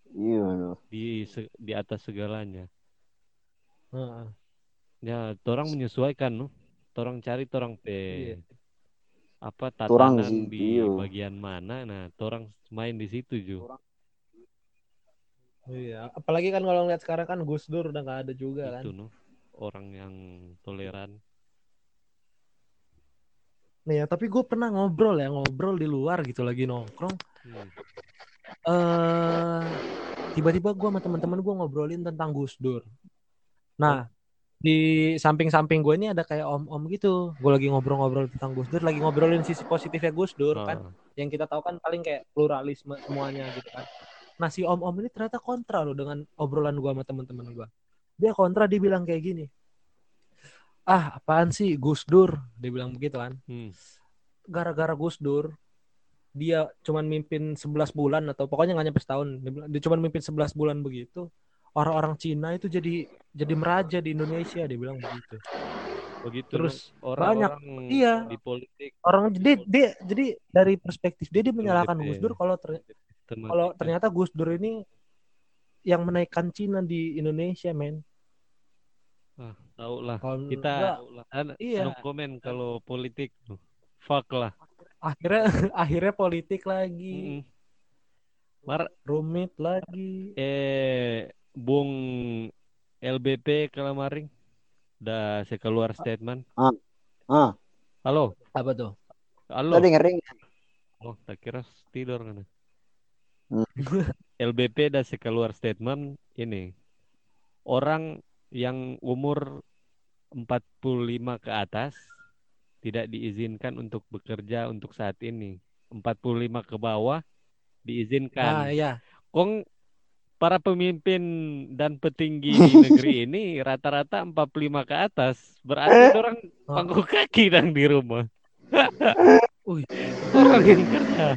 iyo no. di se- di atas segalanya Heeh. ya orang menyesuaikan no orang cari orang pe Iya. apa tatanan sih, di iya. bagian mana nah orang main di situ ju Iya, apalagi kan kalau ngeliat sekarang kan Gus Dur udah nggak ada juga kan. itu no orang yang toleran Nih ya, tapi gue pernah ngobrol ya, ngobrol di luar gitu lagi nongkrong. Hmm. eh tiba-tiba gue sama teman-teman gue ngobrolin tentang Gus Dur. Nah, di samping-samping gue ini ada kayak om-om gitu. Gue lagi ngobrol-ngobrol tentang Gus Dur, lagi ngobrolin sisi positifnya Gus Dur kan. Ah, Yang kita tahu kan paling kayak pluralisme semuanya gitu kan. Nah, si om-om ini ternyata kontra loh dengan obrolan gue sama teman-teman gue. Dia kontra, dia bilang kayak gini. Ah, apaan sih Gus Dur? Dia bilang begitu kan hmm. gara-gara Gus Dur dia cuman mimpin 11 bulan atau pokoknya nggak nyampe setahun dia, bilang- dia cuman mimpin 11 bulan begitu orang-orang Cina itu jadi jadi meraja di Indonesia dia bilang begitu begitu Terus no, orang-orang iya. di politik orang dia, dia jadi dari perspektif dia dia menyalahkan. Gus Dur kalau ter- kalau ternyata Gus Dur ini yang menaikkan Cina di Indonesia men Ah, tahu lah kalau kita enggak, iya. no comment kalau politik. Fuck lah. Akhirnya akhirnya politik lagi. Mm-mm. Mar rumit lagi. Eh Bung LBP kelamaring dah saya keluar statement. Ah, halo? Apa tuh? Halo? Tadi ngering. oh tak kira tidur kan Hmm. LBP dah saya keluar statement ini. Orang yang umur 45 ke atas tidak diizinkan untuk bekerja untuk saat ini 45 ke bawah diizinkan ah iya Kong para pemimpin dan petinggi di negeri ini rata-rata 45 ke atas. Berarti orang Ah. pangku kaki dang di rumah. Wih, Orang yang kerja.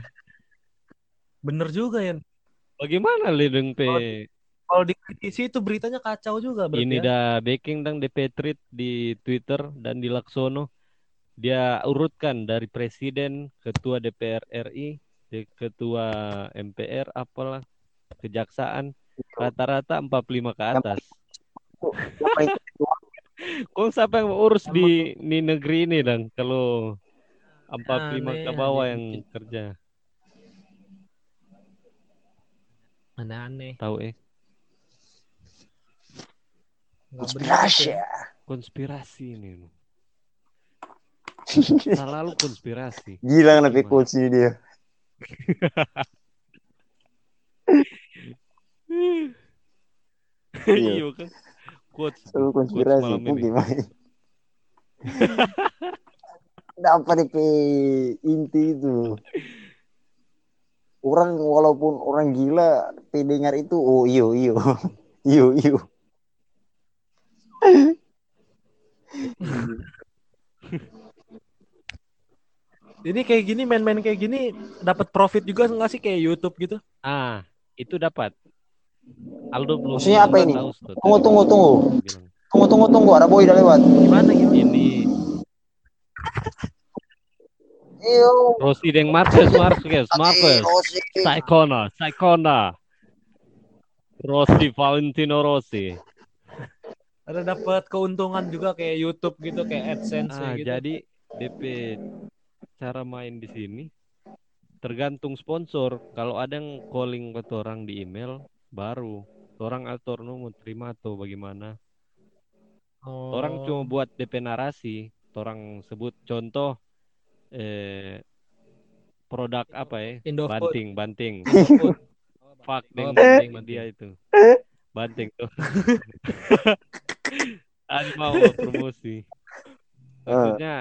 bener juga ya Bagaimana Lideng P? Kalau dikritisi itu beritanya kacau juga berarti Ini ya. dah backing DP tweet di Twitter dan di Laksono. Dia urutkan dari presiden, ketua DPR RI, ketua MPR, apalah, kejaksaan, rata-rata 45 ke atas. Kok siapa yang urus di, di negeri ini dan kalau 45 ke bawah aneh. yang kerja aneh-aneh tahu eh Konspirasi. ya. konspirasi ini selalu konspirasi Gila coach ini dia. Iya. iya kan quotes Selalu quotes konspirasi. malam gimana? Dapat DP inti itu. Orang walaupun orang gila, tapi dengar itu oh iyo iyo. iyo iyo. ini kayak gini main-main kayak gini dapat profit juga nggak sih kayak YouTube gitu ah itu dapat Aldo belum Maksudnya apa ini? tahu. Tunggu, tunggu, tunggu. Tunggu tunggu tunggu, ada boy udah lewat. gimana gimana ini Iyo. Rossi Deng Marquez Marquez Marquez Rossi. Saikona Saikona Rossi Valentino Rossi ada dapat keuntungan juga kayak YouTube gitu kayak AdSense Ah, gitu jadi DP cara main di sini tergantung sponsor. Kalau ada yang calling ke orang di email, baru orang atur nu mau terima atau bagaimana. Oh. Orang cuma buat DP narasi. Orang sebut contoh eh produk apa ya? Indofood Banting, banting. Indofood. Fuck Oh, deng banting, dia itu. Banting tuh. Ada mau promosi. Ah. Maksudnya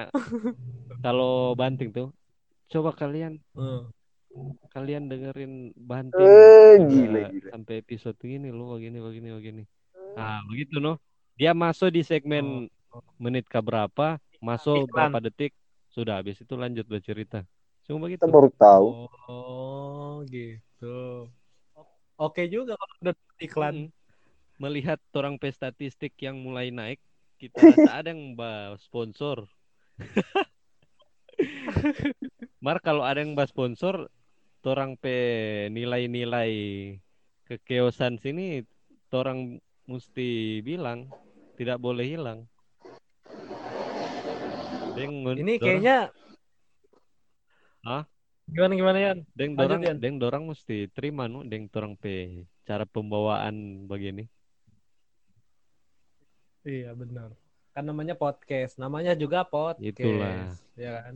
kalau banting tuh, coba kalian Hmm. kalian dengerin banting udah gila, gila. sampai episode ini lo begini begini begini. Nah begitu no. Dia masuk di segmen menit ke berapa, masuk Iklan. berapa detik, sudah habis itu lanjut bercerita. Cuma begitu. Kita baru tahu. Oh, gitu. Oke juga kalau udah iklan. Mm. Melihat orang pe statistik yang mulai naik, kita rasa ada yang bah sponsor. Mar kalau ada yang bah sponsor, orang pe nilai-nilai kekeosan sini, orang mesti bilang tidak boleh hilang. Deng, Ini dorang- kayaknya Hah? Gimana gimana Yan? deng dorang, deng dorang mesti terima nu, deng orang pe cara pembawaan begini. Iya benar. Kan namanya podcast, namanya juga podcast. Itulah. Ya kan.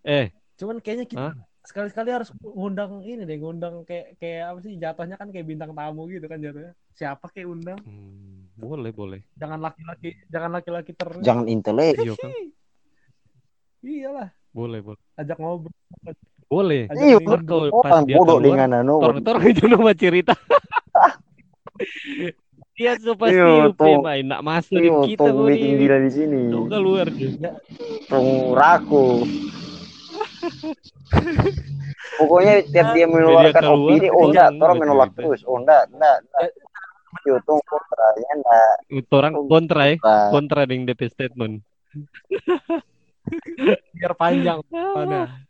Eh, Cuman kayaknya kita sekali-sekali harus ngundang ini deh, ngundang kayak kayak apa sih jatuhnya kan kayak bintang tamu gitu kan jatuhnya. Siapa kayak undang? hmm, boleh boleh. Jangan laki-laki, jangan laki-laki terus. Jangan intelek. Iya kan? Iyalah, Boleh boleh. ajak ngobrol. Boleh. Ajak Iya, ngobrol. Kalau pas dia bodoh keluar, dengan anu. Torang torang itu nama cerita. Dia so pasti Iya, tong- main nak masuk di Iyo, kita gila di sini. Tuh keluar tuh. Tong raku. Pokoknya tiap dia mengeluarkan keluar, opini, oh enggak, orang orang menolak bercerita. terus. Oh enggak, enggak, enggak. Yo, tong kontra, ya enggak. Orang kontra ya, kontra dengan DP statement. biar panjang. Mana?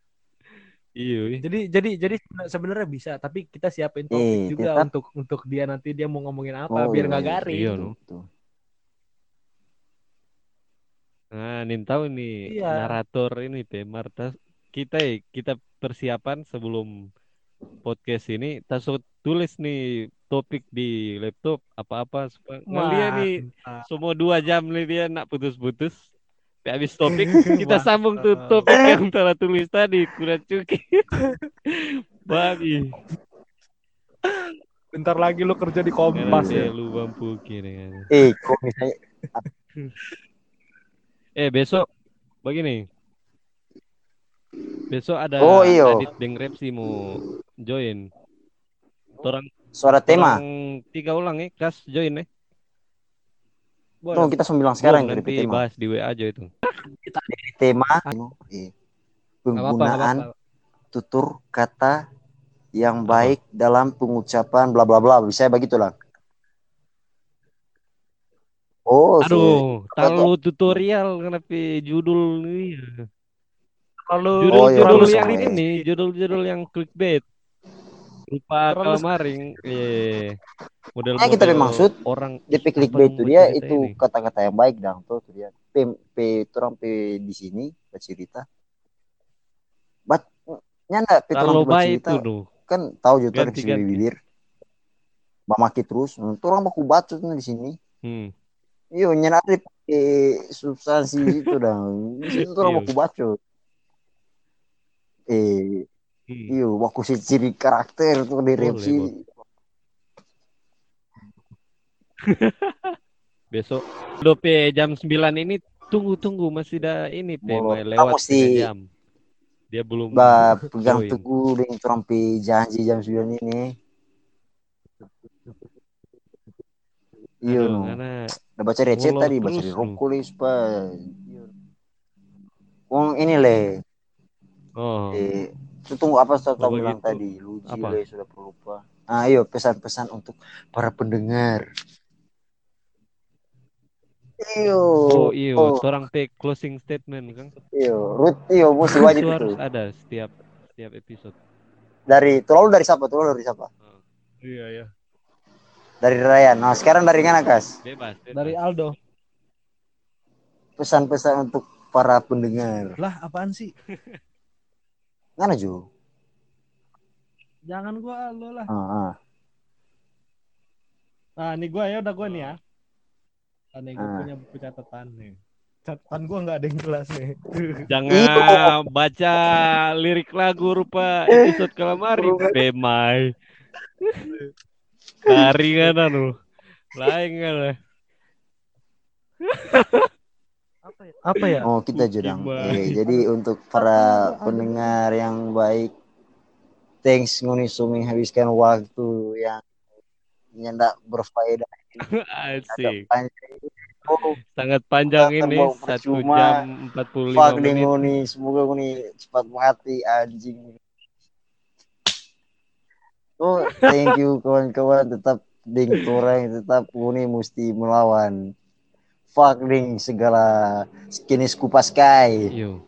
Iya. iya. Jadi jadi jadi sebenarnya bisa, tapi kita siapin topik Eh, juga tetap. untuk untuk dia nanti dia mau ngomongin apa Oh, biar iya, nggak iya. garing. Iya, no. Tuh. Nah, nih tahu nih Iya. narator ini Marta kita kita persiapan sebelum podcast ini tasuk tulis nih topik di laptop apa-apa supaya ngeliat nih semua dua jam nih dia nak putus-putus. Habis topik kita sambung tuh topik yang telah tulis tadi kurang cuki. Babi. Bentar lagi lu kerja di Karena Kompas ya. lu mampu kiri. Eh, kok misalnya Eh besok begini. Besok ada Oh, iyo. Adit Deng Repsi mau join. Orang suara tema. orang tiga ulang ya, kas join ya. Tuh kita sembilan sekarang Belum, dari nanti tema. bahas di WA aja itu. Tema eh, Nggak apa-apa, nggak penggunaan tutur kata yang baik dalam pengucapan bla bla bla. Bisa begitulah. Oh, si- Aduh, apa terlalu tutorial kenapa judul ini. Terlalu Judul Oh, iya, judul yang Mas. ini, judul-judul yang clickbait. Rupa Terlalu- kemarin, eh model Yang kita maksud, orang DP apa clickbait yang itu dia itu kata-kata yang baik dong tuh dia. P, P orang P di sini bercerita. Bat nyanda P baik bercerita kan tahu juga di Ganti-ganti. bibir. Mamaki terus, tuh orang baku bacot tuh di sini. Hmm. Iyo nyana ada pakai substansi itu dong. Di situ tuh orang Iya. baku bacot. Eh, hmm. iyo baku si ciri karakter tuh di boleh. Besok Dope jam 9 ini tunggu tunggu masih ada ini. Mai, lewat sih- jam. Dia belum Ba pegang teguh dengan P janji jam 9 ini. Iyo Aduh, no. karena Udah baca recet Molor tadi, baca di lu. rokulis, Pak. Wong ini le, oh eh, itu tunggu apa saya Oh, bilang begitu. tadi, lu Apa? le sudah pelupa. Ah, ayo pesan-pesan untuk para pendengar. Iyo, oh iyo, oh, orang Pe closing statement kan. iyo, Ruth, iyo, mesti wajib Itu harus ada setiap setiap episode. Dari, terlalu dari siapa? Terlalu dari siapa? Iya ya. Dari Ryan. Nah, sekarang dari mana, Kas? Bebas, bebas. Dari Aldo. Pesan-pesan untuk para pendengar. Lah apaan sih? Mana, Ju? Jangan gua Aldo lah. Ah, ah. Nah, ini gua ya udah gua nih ya. Nah, nih gua Ah. punya buku catatan nih. Catatan gua nggak ada yang jelas nih. Jangan baca lirik lagu rupa episode calamari. Bemai. Dari kan anu. Lain kan lah. Apa ya? Apa ya? Oh kita jodang. baik. Eh, jadi untuk para aduh. pendengar yang baik, thanks ngoni so menghabiskan waktu yang nyendak berfaedah. Asik. Panjang. Oh, Sangat panjang ini satu jam 45 fuck deh menit. ngoni. Semoga ngoni cepat mati anjing. Oh, thank you kawan-kawan tetap ding orang tetap ngoni mesti melawan. Fuck ding segala sekinis kupas kai. Yo.